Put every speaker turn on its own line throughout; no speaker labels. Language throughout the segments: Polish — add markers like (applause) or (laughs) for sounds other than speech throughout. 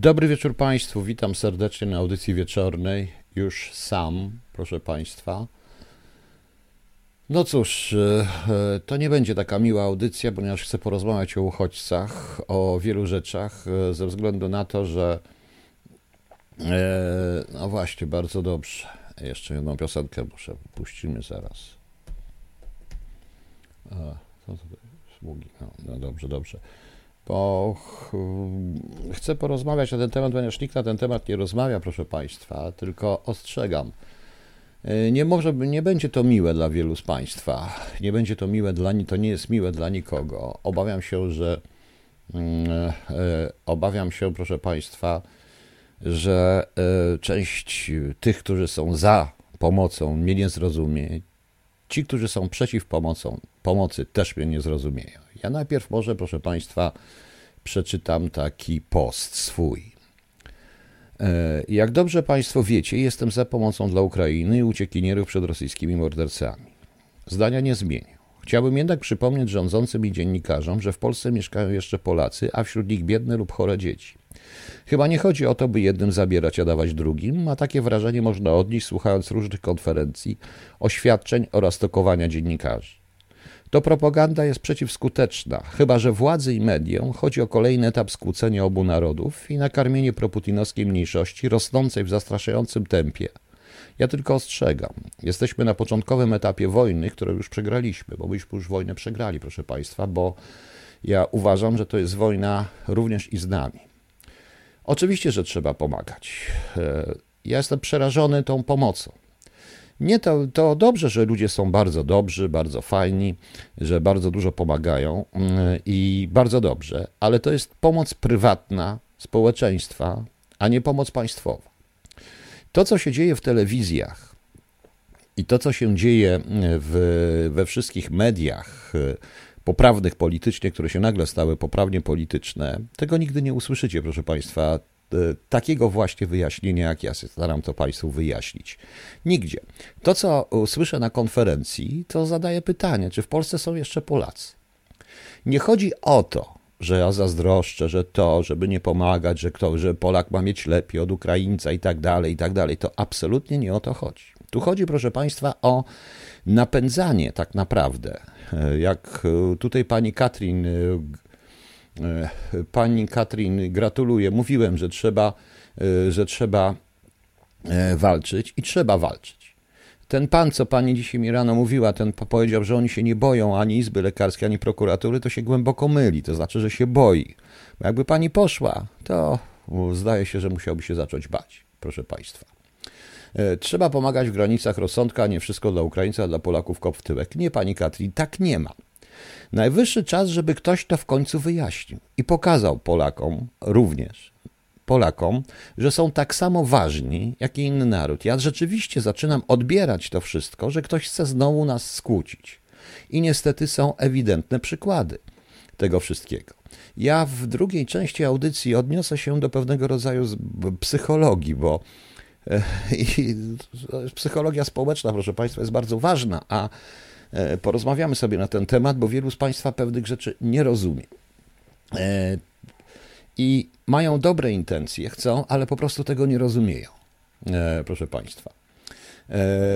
Dobry wieczór Państwu, witam serdecznie na audycji wieczornej. Już sam, proszę Państwa. No cóż, e, e, to nie będzie taka miła audycja, ponieważ chcę porozmawiać o uchodźcach, o wielu rzeczach, e, ze względu na to, że. No właśnie, bardzo dobrze. Jeszcze jedną piosenkę muszę, puścimy zaraz. Co to Sługi. No, no dobrze, dobrze bo chcę porozmawiać na ten temat, ponieważ nikt na ten temat nie rozmawia, proszę Państwa, tylko ostrzegam. E, nie może, nie będzie to miłe dla wielu z Państwa. Nie będzie to miłe dla to nie jest miłe dla nikogo. Obawiam się, że mm, e, obawiam się, proszę Państwa, że e, część tych, którzy są za pomocą, mnie nie zrozumie. Ci, którzy są przeciw pomocą, pomocy, też mnie nie zrozumieją. Ja najpierw może, proszę Państwa, przeczytam taki post swój. E, jak dobrze Państwo wiecie, jestem za pomocą dla Ukrainy i uciekinierów przed rosyjskimi mordercami. Zdania nie zmienię. Chciałbym jednak przypomnieć rządzącym i dziennikarzom, że w Polsce mieszkają jeszcze Polacy, a wśród nich biedne lub chore dzieci. Chyba nie chodzi o to, by jednym zabierać, a dawać drugim, a takie wrażenie można odnieść słuchając różnych konferencji, oświadczeń oraz tokowania dziennikarzy. To propaganda jest przeciwskuteczna, chyba że władzy i mediom chodzi o kolejny etap skłócenia obu narodów i nakarmienie proputinowskiej mniejszości rosnącej w zastraszającym tempie. Ja tylko ostrzegam. Jesteśmy na początkowym etapie wojny, którą już przegraliśmy, bo myśmy już wojnę przegrali, proszę Państwa, bo ja uważam, że to jest wojna również i z nami. Oczywiście, że trzeba pomagać. E, ja jestem przerażony tą pomocą. Nie, to, to dobrze, że ludzie są bardzo dobrzy, bardzo fajni, że bardzo dużo pomagają mm, i bardzo dobrze, ale to jest pomoc prywatna społeczeństwa, a nie pomoc państwowa. To, co się dzieje w telewizjach i to, co się dzieje w, we wszystkich mediach e, poprawnych politycznie, które się nagle stały poprawnie polityczne, tego nigdy nie usłyszycie, proszę Państwa. E, takiego właśnie wyjaśnienia, jak ja staram to Państwu wyjaśnić. Nigdzie. To, co słyszę na konferencji, to zadaję pytanie, czy w Polsce są jeszcze Polacy. Nie chodzi o to, że ja zazdroszczę, że to, żeby nie pomagać, że, kto, że Polak ma mieć lepiej od Ukraińca i tak dalej, i tak dalej. To absolutnie nie o to chodzi. Tu chodzi, proszę Państwa, o napędzanie tak naprawdę. E, jak e, tutaj pani Katrin pani Katrin, gratuluję. Mówiłem, że trzeba, e, że trzeba e, walczyć i trzeba walczyć. Ten pan, co pani dzisiaj mi rano mówiła, ten powiedział, że oni się nie boją ani Izby Lekarskiej, ani prokuratury, to się głęboko myli. To znaczy, że się boi. Bo jakby pani poszła, to zdaje się, że musiałby się zacząć bać, proszę państwa. Trzeba pomagać w granicach rozsądka, nie wszystko dla Ukraińca, dla Polaków kop w tyłek. Nie, pani Katrin, tak nie ma. Najwyższy czas, żeby ktoś to w końcu wyjaśnił i pokazał Polakom również, Polakom, że są tak samo ważni jak i inny naród. Ja rzeczywiście zaczynam odbierać to wszystko, że ktoś chce znowu nas skłócić. I niestety są ewidentne przykłady tego wszystkiego. Ja w drugiej części audycji odniosę się do pewnego rodzaju psychologii, bo e, (laughs) psychologia społeczna, proszę Państwa, jest bardzo ważna, a porozmawiamy sobie na ten temat, bo wielu z Państwa pewnych rzeczy nie rozumie. E, I mają dobre intencje, chcą, ale po prostu tego nie rozumieją, e, proszę Państwa.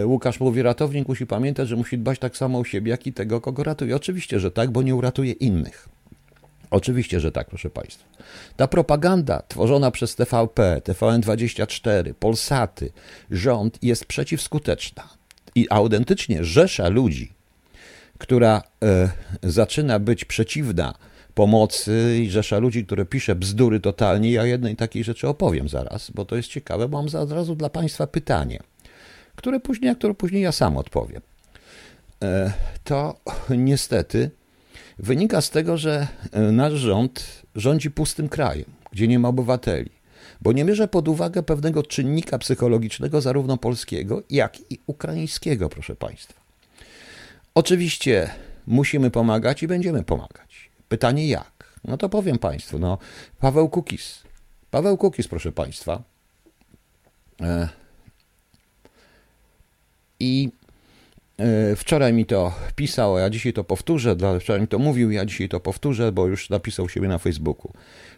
Łukasz mówi, ratownik musi pamiętać, że musi dbać tak samo o siebie, jak i tego, kogo ratuje. Oczywiście, że tak, bo nie uratuje innych. Oczywiście, że tak, proszę Państwa. Ta propaganda tworzona przez TVP, TVN24, Polsaty, rząd jest przeciwskuteczna. I autentycznie rzesza ludzi, która e, zaczyna być przeciwna pomocy i rzesza ludzi, które pisze bzdury totalnie. Ja jednej takiej rzeczy opowiem zaraz, bo to jest ciekawe, bo mam od razu dla Państwa pytanie, które później, które później ja sam odpowiem. E, to niestety wynika z tego, że e, nasz rząd rządzi pustym krajem, gdzie nie ma obywateli, bo nie bierze pod uwagę pewnego czynnika psychologicznego, zarówno polskiego, jak i ukraińskiego, proszę Państwa. Oczywiście musimy pomagać i będziemy pomagać. Pytanie jak? No to powiem Państwu, no Paweł Kukis. Paweł Kukis, proszę Państwa. E, I e, wczoraj mi to pisał, a ja dzisiaj to powtórzę, wczoraj mi to mówił, ja dzisiaj to powtórzę, bo już napisał siebie na Facebooku.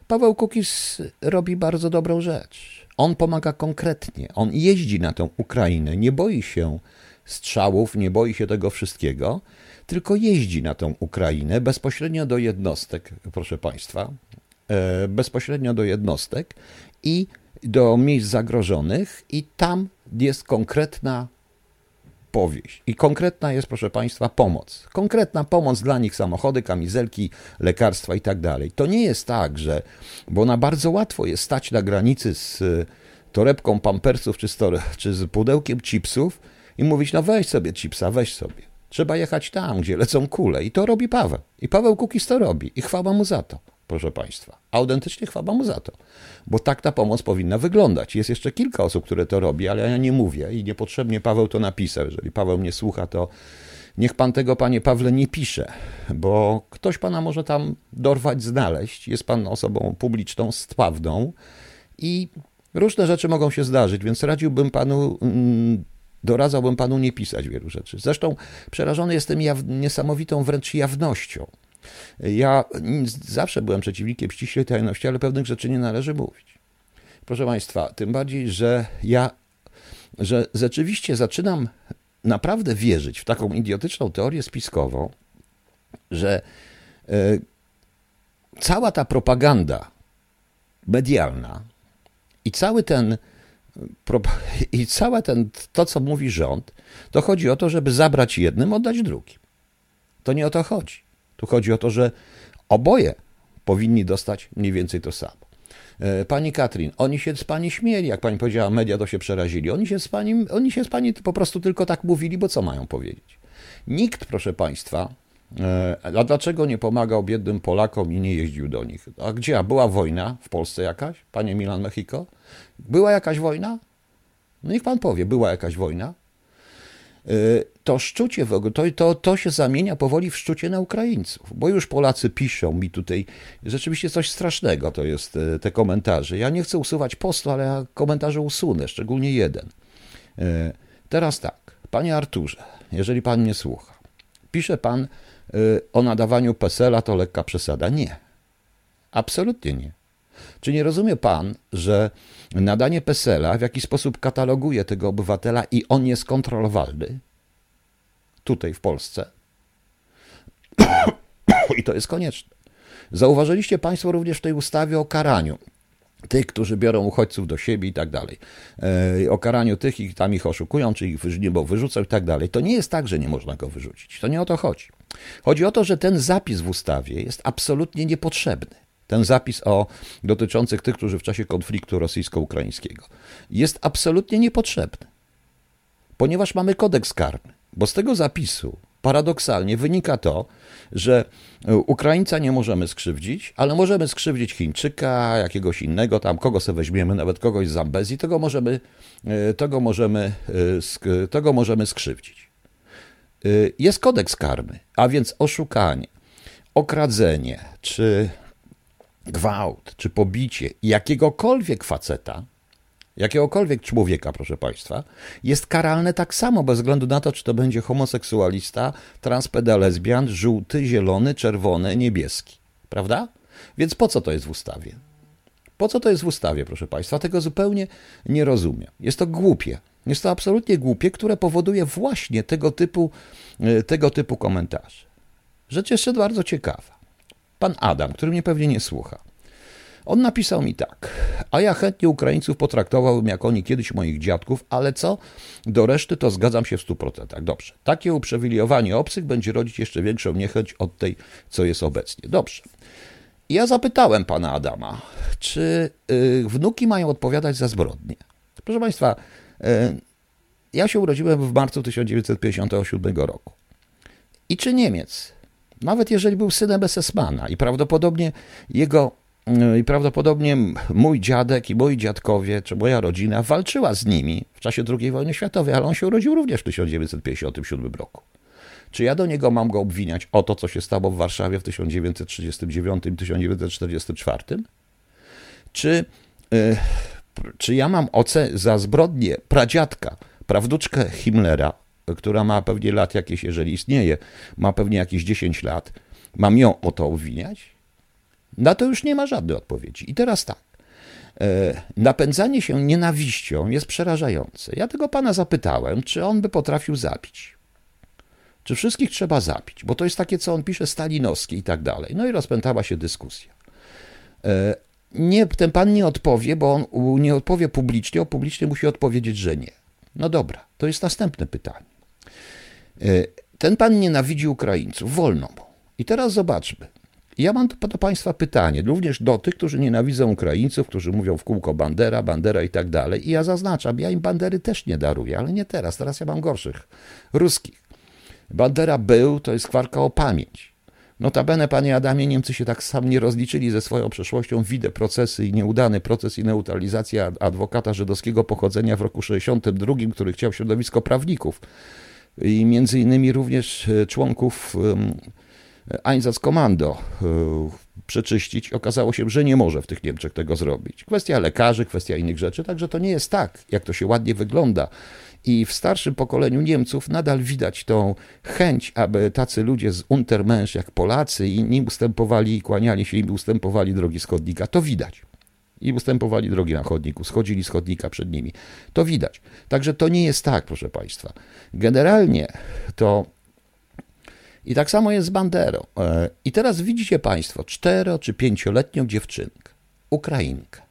Paweł Kukis robi bardzo dobrą rzecz. On pomaga konkretnie. On jeździ na tę Ukrainę, nie boi się strzałów, nie boi się tego wszystkiego, tylko jeździ na tę Ukrainę bezpośrednio do jednostek, proszę Państwa, e, bezpośrednio do jednostek i do miejsc zagrożonych, i tam jest konkretna powieść. I konkretna jest, proszę Państwa, pomoc. Konkretna pomoc dla nich, samochody, kamizelki, lekarstwa i tak dalej. To nie jest tak, że, bo na bardzo łatwo jest stać na granicy z torebką pampersów czy z, czy z pudełkiem chipsów i mówić, no weź sobie chipsa, weź sobie. Trzeba jechać tam, gdzie lecą kule. I to robi Paweł. I Paweł Kukis to robi. I chwała mu za to, proszę Państwa. Autentycznie chwała mu za to. Bo tak ta pomoc powinna wyglądać. Jest jeszcze kilka osób, które to robi, ale ja nie mówię i niepotrzebnie Paweł to napisał. Jeżeli Paweł mnie słucha, to niech pan tego, panie Pawle, nie pisze, bo ktoś pana może tam dorwać, znaleźć. Jest pan osobą publiczną, stwawną i różne rzeczy mogą się zdarzyć, więc radziłbym panu mm, doradzałbym panu nie pisać wielu rzeczy. Zresztą przerażony jestem jaw- niesamowitą wręcz jawnością. Ja zawsze byłem przeciwnikiem ściślej tajności, ale pewnych rzeczy nie należy mówić. Proszę Państwa, tym bardziej, że ja, że rzeczywiście zaczynam naprawdę wierzyć w taką idiotyczną teorię spiskową, że e, cała ta propaganda medialna i cały ten (laughs) i całe ten, to, co mówi rząd, to chodzi o to, żeby zabrać jednym, oddać drugim. To nie o to chodzi. Tu chodzi o to, że oboje powinni dostać mniej więcej to samo. E, pani Katrin, oni się z pani śmieli, jak pani powiedziała, media to się przerazili. Oni się z pani, oni się z pani po prostu tylko tak mówili, bo co mają powiedzieć? Nikt, proszę państwa, a dlaczego nie pomagał biednym Polakom i nie jeździł do nich? A gdzie? A była wojna w Polsce jakaś? Panie Milan Mexico? Była jakaś wojna? No niech pan powie, była jakaś wojna? Y, to szczucie w ogóle, to, to, to się zamienia powoli w szczucie na Ukraińców, bo już Polacy piszą mi tutaj, rzeczywiście coś strasznego to jest y, te komentarze. Ja nie chcę usuwać postu, ale ja komentarze usunę, szczególnie jeden. Teraz tak, panie Arturze, jeżeli pan mnie słucha, pisze pan o nadawaniu PESEL-a, to lekka przesada. Nie, absolutnie nie. Czy nie rozumie pan, że nadanie PESEL-a w jakiś sposób kataloguje tego obywatela i on jest kontrolowalny? Tutaj w Polsce. (coughs) I to jest konieczne. Zauważyliście Państwo również w tej ustawie o karaniu tych, którzy biorą uchodźców do siebie i tak dalej. E, o karaniu tych i tam ich oszukują, czy ich bo wyrzucą i tak dalej. To nie jest tak, że nie można go wyrzucić. To nie o to chodzi. Chodzi o to, że ten zapis w ustawie jest absolutnie niepotrzebny ten zapis o dotyczących tych, którzy w czasie konfliktu rosyjsko-ukraińskiego jest absolutnie niepotrzebny, ponieważ mamy kodeks karny, bo z tego zapisu paradoksalnie wynika to, że Ukraińca nie możemy skrzywdzić, ale możemy skrzywdzić Chińczyka, jakiegoś innego tam, kogo sobie weźmiemy, nawet kogoś z Zambezji, tego możemy, e, tego możemy, e, tego możemy skrzywdzić. E, jest kodeks karny, a więc oszukanie, okradzenie czy gwałt czy pobicie jakiegokolwiek faceta, jakiegokolwiek człowieka, proszę Państwa, jest karalne tak samo, bez względu na to, czy to będzie homoseksualista, transpeda lesbian, żółty, zielony, czerwony, niebieski. Prawda? Więc po co to jest w ustawie? Po co to jest w ustawie, proszę Państwa? Tego zupełnie nie rozumiem. Jest to głupie. Jest to absolutnie głupie, które powoduje właśnie tego typu, e, tego typu komentarze. Rzecz jeszcze bardzo ciekawa pan Adam, który mnie pewnie nie słucha. On napisał mi tak, a ja chętnie Ukraińców potraktowałbym jak oni kiedyś moich dziadków, ale co do reszty to zgadzam się w 100%. Dobrze, takie uprzywilejowanie obcych będzie rodzić jeszcze większą niechęć od tej, co jest obecnie. Dobrze. Ja zapytałem pana Adama, czy y, wnuki mają odpowiadać za zbrodnie. Proszę państwa, y, ja się urodziłem w marcu 1957 roku. I czy Niemiec nawet jeżeli był synem SS-mana i prawdopodobnie jego i prawdopodobnie mój dziadek i moi dziadkowie, czy moja rodzina walczyła z nimi w czasie II wojny światowej, ale on się urodził również w 1957 roku. Czy ja do niego mam go obwiniać o to, co się stało w Warszawie w 1939-1944? Czy, yy, czy ja mam oce za zbrodnię pradziadka, prawduczkę Himmlera, która ma pewnie lat jakieś, jeżeli istnieje, ma pewnie jakieś 10 lat, mam ją o to obwiniać? Na to już nie ma żadnej odpowiedzi. I teraz tak. E, napędzanie się nienawiścią jest przerażające. Ja tego pana zapytałem, czy on by potrafił zabić. Czy wszystkich trzeba zabić? Bo to jest takie, co on pisze, stalinowskie i tak dalej. No i rozpętała się dyskusja. E, nie, ten pan nie odpowie, bo on nie odpowie publicznie, on publicznie musi odpowiedzieć, że nie. No dobra, to jest następne pytanie. E, ten pan nienawidzi Ukraińców, wolno mu. I teraz zobaczmy. Ja mam do, Państwa pytanie, również do tych, którzy nienawidzą Ukraińców, którzy mówią w kółko Bandera, Bandera i tak dalej. I ja zaznaczam, ja im Bandery też nie daruję, ale nie teraz, teraz ja mam gorszych, ruskich. Bandera był, to jest kwarka o pamięć. Notabene, panie Adamie, Niemcy się tak sam nie rozliczyli ze swoją przeszłością. Widzę procesy i nieudany proces i neutralizacja adwokata żydowskiego pochodzenia w roku 62, który chciał środowisko prawników i między innymi również e, członków Einsatzkommando e, przeczyścić. Okazało się, że nie może w tych Niemczech tego zrobić. Kwestia lekarzy, kwestia innych rzeczy, także to nie jest tak, jak to się ładnie wygląda. I w starszym pokoleniu Niemców nadal widać tą chęć, aby tacy ludzie z Untermensch jak Polacy i inni ustępowali i kłaniali się im ustępowali drogi z chodnika. To widać. I ustępowali drogi na chodniku, schodzili z chodnika przed nimi. To widać. Także to nie jest tak, proszę Państwa. Generalnie to i tak samo jest z Banderą. E, I teraz widzicie Państwo cztero czy pięcioletnią dziewczynkę, Ukrainkę,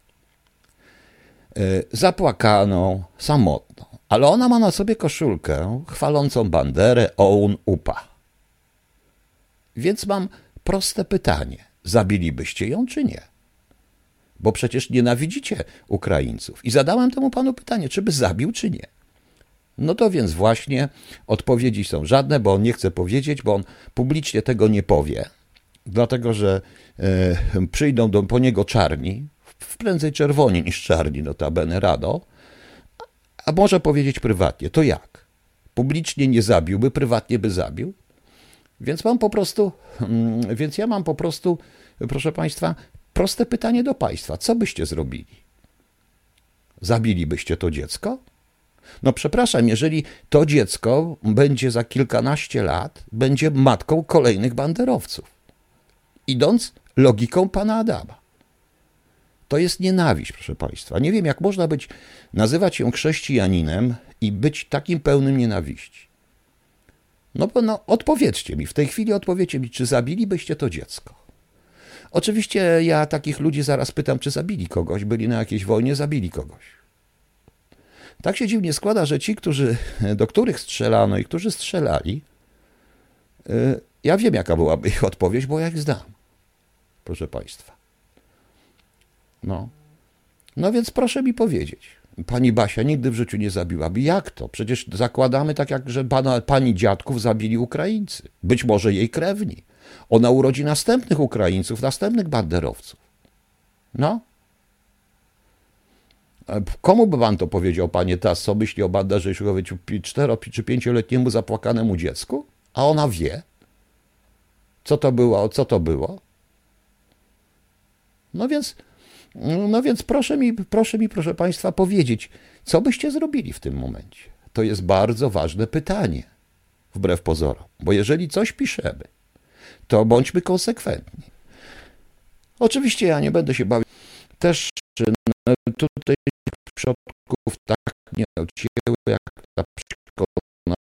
e, zapłakaną, samotną, ale ona ma na sobie koszulkę chwalącą Banderę Oun Upa. Więc mam proste pytanie: zabilibyście ją czy nie? Bo przecież nienawidzicie Ukraińców. I zadałem temu panu pytanie, czy by zabił, czy nie. No to więc właśnie odpowiedzi są żadne, bo on nie chce powiedzieć, bo on publicznie tego nie powie, dlatego że e, przyjdą do, po niego czarni, prędzej czerwoni niż czarni, notabene rado, a może powiedzieć prywatnie. To jak? Publicznie nie zabiłby, prywatnie by zabił? Więc mam po prostu, mm, więc ja mam po prostu, proszę Państwa, proste pytanie do Państwa. Co byście zrobili? Zabilibyście to dziecko? No przepraszam, jeżeli to dziecko będzie za kilkanaście lat, będzie matką kolejnych banderowców. Idąc logiką pana Adama. To jest nienawiść, proszę Państwa. Nie wiem, jak można być, nazywać się chrześcijaninem i być takim pełnym nienawiści. No no, odpowiedzcie mi, w tej chwili odpowiedzcie mi, czy zabilibyście to dziecko. Oczywiście ja takich ludzi zaraz pytam, czy zabili kogoś, byli na jakiejś wojnie, zabili kogoś. Tak się dziwnie składa, że ci, którzy, (laughs) do których strzelano i którzy strzelali, y, ja wiem, jaka byłaby ich odpowiedź, bo ja ich znam, proszę Państwa. No. No więc proszę mi powiedzieć. Pani Basia nigdy w życiu nie zabiłaby. Jak to? Przecież zakładamy tak, jak że pana, pani dziadków zabili Ukraińcy. Być może jej krewni. Ona urodzi następnych Ukraińców, następnych banderowców. No, Komu by pan to powiedział, panie Tas, co myśli o banderze Jeśłowiczu cztero czy pięcioletniemu zapłakanemu dziecku? A ona wie, co to było, co to było. No więc, no więc proszę mi, proszę mi, proszę państwa, powiedzieć, co byście zrobili w tym momencie? To jest bardzo ważne pytanie, wbrew pozorom, bo jeżeli coś piszemy, to bądźmy konsekwentni. Oczywiście ja nie będę się bawił. Też tutaj przodków tak nie odcięły, jak ta przykona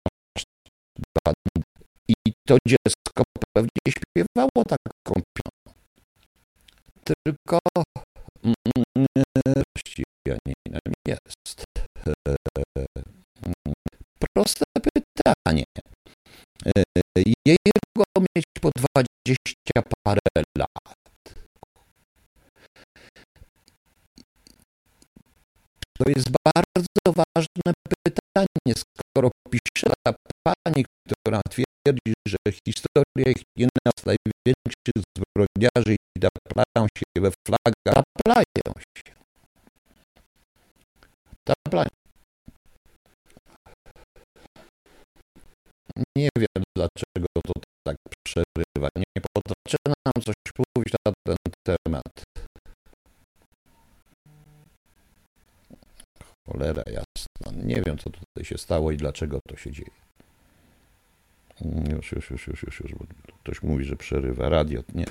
I to dziecko pewnie śpiewało taką piosenkę. Tylko chrześcijaninem jest. Proste pytanie. Jego mieć po dwadzieścia parę lat. To jest bardzo ważne pytanie, skoro pisze ta pani, która twierdzi, że historia ich nie nas największych zbrodniarzy i taplają się we flagach, taplają się. Taplają. Nie wiem, dlaczego to tak przerywa. Nie potrafię nam coś mówić na ten temat. Cholera jasna. Nie wiem, co tutaj się stało i dlaczego to się dzieje. Już, już, już, już, już, już, bo ktoś mówi, że przerywa radio. Tnie.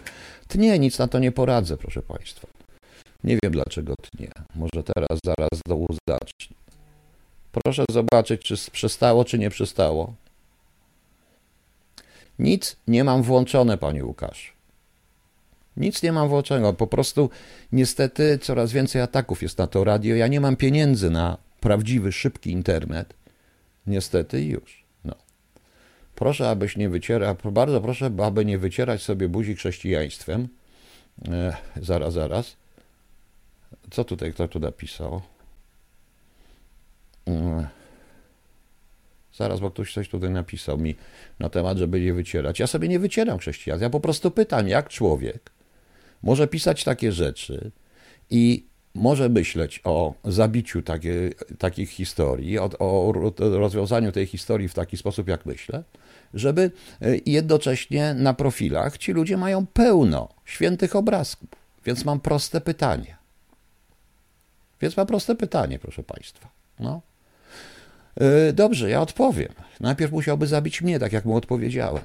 Tnie, nic na to nie poradzę, proszę Państwa. Nie wiem dlaczego tnie. Może teraz, zaraz do zacznie. Proszę zobaczyć, czy przestało, czy nie przestało. Nic nie mam włączone, panie Łukasz. Nic nie mam włączonego. Po prostu niestety coraz więcej ataków jest na to radio. Ja nie mam pieniędzy na prawdziwy, szybki internet. Niestety już. No. Proszę, abyś nie wycierał, bardzo proszę, aby nie wycierać sobie buzi chrześcijaństwem. E, zaraz, zaraz. Co tutaj, kto tu napisał? E, zaraz, bo ktoś coś tutaj napisał mi na temat, żeby nie wycierać. Ja sobie nie wycieram chrześcijan. Ja po prostu pytam, jak człowiek może pisać takie rzeczy i może myśleć o zabiciu takie, takich historii, o, o rozwiązaniu tej historii w taki sposób, jak myślę, żeby e, jednocześnie na profilach ci ludzie mają pełno świętych obrazków. Więc mam proste pytanie. Więc mam proste pytanie, proszę Państwa. No. E, dobrze, ja odpowiem. Najpierw musiałby zabić mnie, tak jak mu odpowiedziałem.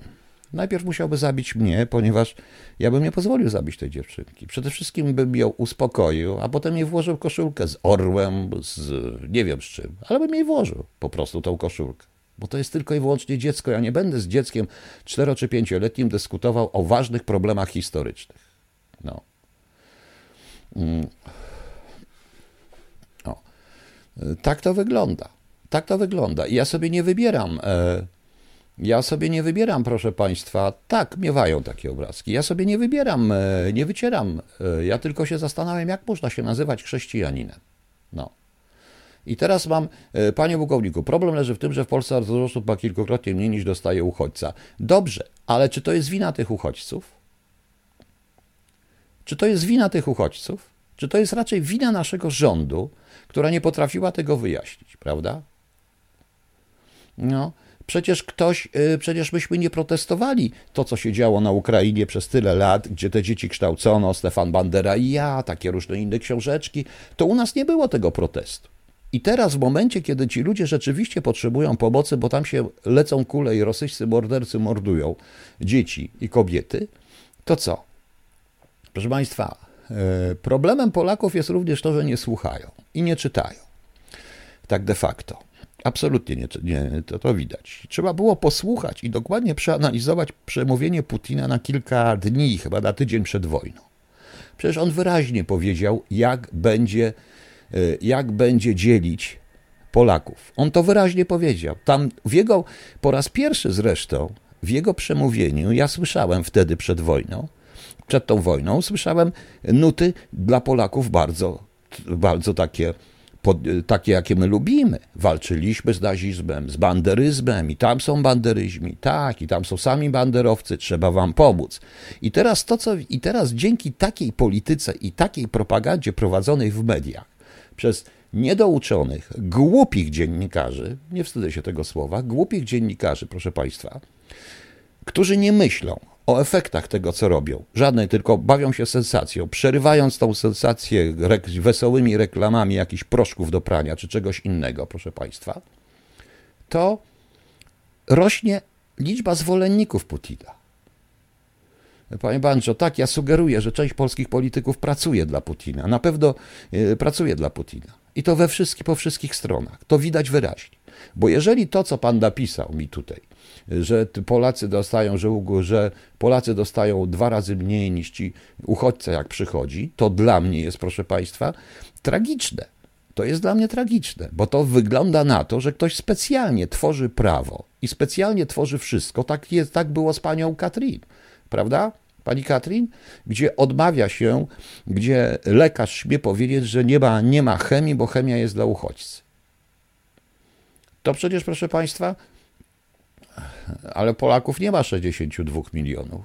Najpierw musiałby zabić mnie, ponieważ ja bym nie pozwolił zabić tej dziewczynki. Przede wszystkim bym ją uspokoił, a potem jej włożył koszulkę z orłem, z nie wiem z czym, ale bym jej włożył po prostu tą koszulkę. Bo to jest tylko i wyłącznie dziecko. Ja nie będę z dzieckiem cztero czy pięcioletnim dyskutował o ważnych problemach historycznych. No. Mm. Tak to wygląda. Tak to wygląda. I ja sobie nie wybieram. E, ja sobie nie wybieram, proszę Państwa, tak, miewają takie obrazki. Ja sobie nie wybieram, e, nie wycieram. E, ja tylko się zastanawiam, jak można się nazywać chrześcijaninem. No. I teraz mam, e, panie pułkowniku, problem leży w tym, że w Polsce ortodoksów ma kilkukrotnie mniej niż dostaje uchodźca. Dobrze, ale czy to jest wina tych uchodźców? Czy to jest wina tych uchodźców? Czy to jest raczej wina naszego rządu, która nie potrafiła tego wyjaśnić, prawda? No. Przecież ktoś, y, przecież myśmy nie protestowali to, co się działo na Ukrainie przez tyle lat, gdzie te dzieci kształcono, Stefan Bandera i ja, takie różne inne książeczki, to u nas nie było tego protestu. I teraz, w momencie, kiedy ci ludzie rzeczywiście potrzebują pomocy, bo tam się lecą kule i rosyjscy mordercy mordują dzieci i kobiety, to co? Proszę Państwa, y, problemem Polaków jest również to, że nie słuchają i nie czytają. Tak de facto. Absolutnie nie, nie to, to widać. Trzeba było posłuchać i dokładnie przeanalizować przemówienie Putina na kilka dni, chyba na tydzień przed wojną. Przecież on wyraźnie powiedział, jak będzie, e, jak będzie dzielić Polaków. On to wyraźnie powiedział. Tam w jego, po raz pierwszy zresztą, w jego przemówieniu, ja słyszałem wtedy przed wojną, przed tą wojną, słyszałem nuty dla Polaków bardzo, bardzo takie pod, takie, jakie my lubimy. Walczyliśmy z nazizmem, z banderyzmem i tam są banderyzmi, tak, i tam są sami banderowcy, trzeba wam pomóc. I teraz to, co, i teraz dzięki takiej polityce i takiej propagandzie prowadzonej w mediach przez niedouczonych, głupich dziennikarzy, nie wstydzę się tego słowa, głupich dziennikarzy, proszę Państwa, którzy nie myślą o efektach tego, co robią. Żadnej, tylko bawią się sensacją, przerywając tą sensację wesołymi reklamami jakichś proszków do prania czy czegoś innego, proszę Państwa, to rośnie liczba zwolenników Putina. Panie Banjo, tak, ja sugeruję, że część polskich polityków pracuje dla Putina. Na pewno yy, pracuje dla Putina. I to we wszystkich, po wszystkich stronach. To widać wyraźnie. Bo jeżeli to, co pan napisał mi tutaj, że Polacy dostają, że, że Polacy dostają dwa razy mniej niż ci uchodźca, jak przychodzi, to dla mnie jest, proszę Państwa, tragiczne. To jest dla mnie tragiczne, bo to wygląda na to, że ktoś specjalnie tworzy prawo i specjalnie tworzy wszystko. Tak, jest, tak było z panią Katrin, prawda? Pani Katrin, gdzie odmawia się, gdzie lekarz śmie powiedzieć, że nie ma, nie ma chemii, bo chemia jest dla uchodźcy. To przecież, proszę Państwa, ale Polaków nie ma 62 milionów.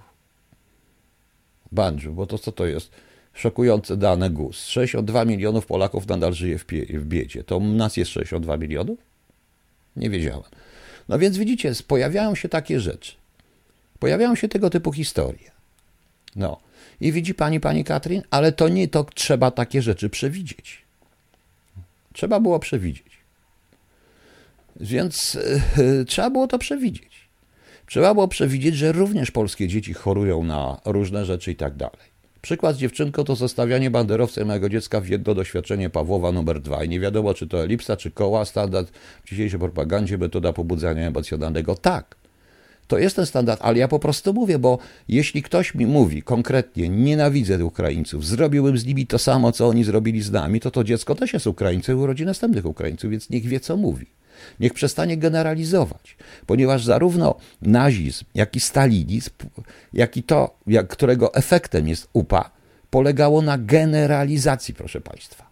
Bandziu, bo to co to jest? Szokujące dane GUS. 62 milionów Polaków nadal żyje w, w biedzie. To nas jest 62 milionów? Nie wiedziałem. No więc widzicie, pojawiają się takie rzeczy. Pojawiają się tego typu historie. No. I widzi pani, pani Katrin, ale to nie to trzeba takie rzeczy przewidzieć. Trzeba było przewidzieć. Więc yy, trzeba było to przewidzieć. Trzeba było przewidzieć, że również polskie dzieci chorują na różne rzeczy i tak dalej. Przykład z dziewczynką to zostawianie banderowcem mojego dziecka w jedno doświadczenie Pawłowa numer dwa. I nie wiadomo, czy to elipsa, czy koła, standard w dzisiejszej propagandzie, metoda pobudzania emocjonalnego. Tak, to jest ten standard, ale ja po prostu mówię, bo jeśli ktoś mi mówi konkretnie, nienawidzę Ukraińców, zrobiłbym z nimi to samo, co oni zrobili z nami, to to dziecko też jest Ukraińcem i urodzi następnych Ukraińców, więc niech wie, co mówi. Niech przestanie generalizować, ponieważ zarówno nazizm, jak i stalinizm, jak i to, jak, którego efektem jest UPA, polegało na generalizacji, proszę Państwa.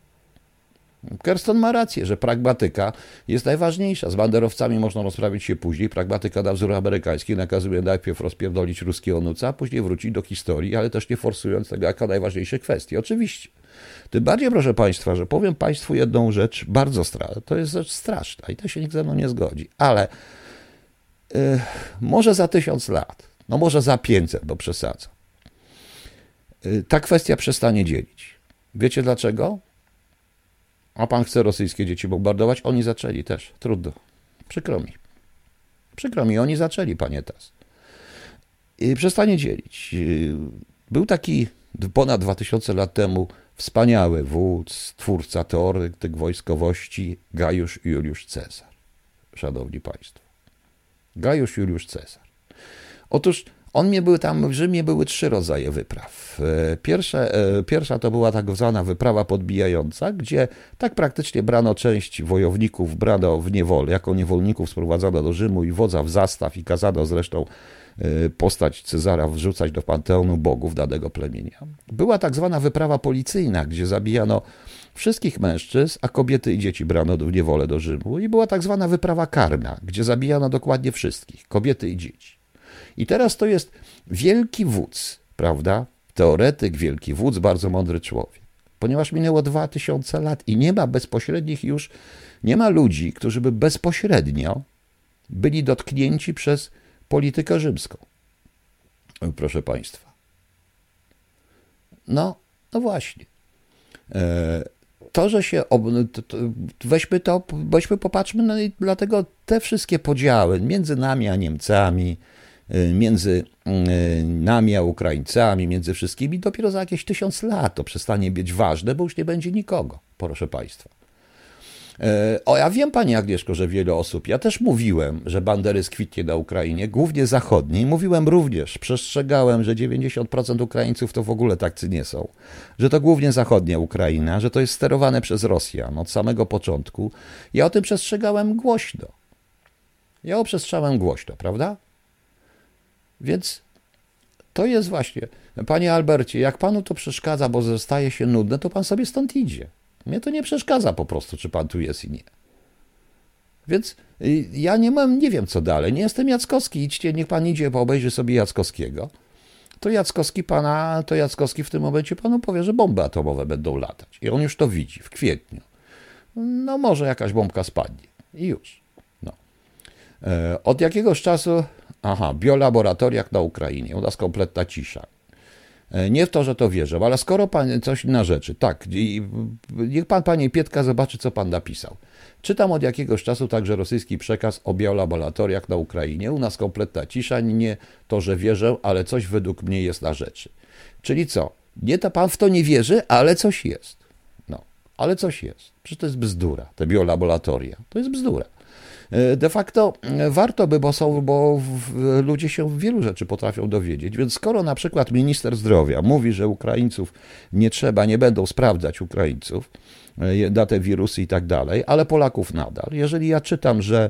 Kerston ma rację, że pragmatyka jest najważniejsza. Z banderowcami można rozprawić się później. Pragmatyka na wzór amerykański nakazuje najpierw rozpierdolić ruskiego nuca, a później wrócić do historii, ale też nie forsując tego jako najważniejsze kwestie. Oczywiście. Tym bardziej, proszę Państwa, że powiem Państwu jedną rzecz bardzo straszna. To jest rzecz straszna i to się nikt ze mną nie zgodzi. Ale yy, może za tysiąc lat, no może za pięćset, bo przesadzam, yy, ta kwestia przestanie dzielić. Wiecie dlaczego? A pan chce rosyjskie dzieci bombardować? Oni zaczęli też. Trudno. Przykro mi. Przykro mi, oni zaczęli, panie Tas. I przestanie dzielić. Był taki ponad 2000 lat temu wspaniały wódz, twórca teoretyk wojskowości Gajusz Juliusz Cezar. Szanowni Państwo. Gajusz Juliusz Cezar. Otóż on mnie był tam, w Rzymie były trzy rodzaje wypraw. E, pierwsze, e, pierwsza to była tak zwana wyprawa podbijająca, gdzie tak praktycznie brano część wojowników, brano w niewolę, jako niewolników sprowadzono do Rzymu i wodza w zastaw i kazano zresztą e, postać Cezara wrzucać do panteonu bogów danego plemienia. Była tak zwana wyprawa policyjna, gdzie zabijano wszystkich mężczyzn, a kobiety i dzieci brano w niewolę do Rzymu i była tak zwana wyprawa karna, gdzie zabijano dokładnie wszystkich, kobiety i dzieci. I teraz to jest wielki wódz, prawda? Teoretyk, wielki wódz, bardzo mądry człowiek. Ponieważ minęło 2000 lat i nie ma bezpośrednich już, nie ma ludzi, którzy by bezpośrednio byli dotknięci przez politykę rzymską. Proszę Państwa. No, no właśnie. E, to, że się. Weźmy to, weźmy, popatrzmy, no i dlatego te wszystkie podziały między nami a Niemcami, między y, nami a Ukraińcami, między wszystkimi, dopiero za jakieś tysiąc lat to przestanie być ważne, bo już nie będzie nikogo, proszę Państwa. Y, o, ja wiem, Pani Agnieszko, że wiele osób, ja też mówiłem, że bandery skwitnie na Ukrainie, głównie zachodniej. Mówiłem również, przestrzegałem, że 90% Ukraińców to w ogóle takcy nie są, że to głównie zachodnia Ukraina, że to jest sterowane przez Rosjan od samego początku. Ja o tym przestrzegałem głośno. Ja o przestrzegałem głośno, prawda? Więc to jest właśnie, panie Albercie, jak panu to przeszkadza, bo zostaje się nudne, to pan sobie stąd idzie. Mnie to nie przeszkadza po prostu, czy pan tu jest i nie. Więc y, ja nie mam, nie wiem co dalej. Nie jestem Jackowski. Idźcie, niech pan idzie, bo obejrzy sobie Jackowskiego. To Jackowski pana, to Jackowski w tym momencie panu powie, że bomby atomowe będą latać. I on już to widzi w kwietniu. No może jakaś bombka spadnie. I już. No. E, od jakiegoś czasu Aha, biolaboratoriach na Ukrainie. U nas kompletna cisza. E, nie w to, że to wierzę, ale skoro pan coś na rzeczy, tak, niech pan, panie Pietka, zobaczy, co pan napisał. Czytam od jakiegoś czasu także rosyjski przekaz o biolaboratoriach na Ukrainie. U nas kompletna cisza, nie to, że wierzę, ale coś według mnie jest na rzeczy. Czyli co? Nie to pan w to nie wierzy, ale coś jest. No, ale coś jest. Przecież to jest bzdura, te biolaboratoria. To jest bzdura. E, de facto e, warto by, bo, są, bo ludzie się wielu rzeczy potrafią dowiedzieć. Więc skoro na przykład minister zdrowia mówi, że Ukraińców nie trzeba, nie będą sprawdzać Ukraińców e, na te wirusy i tak dalej, ale Polaków nadal. Jeżeli ja czytam, że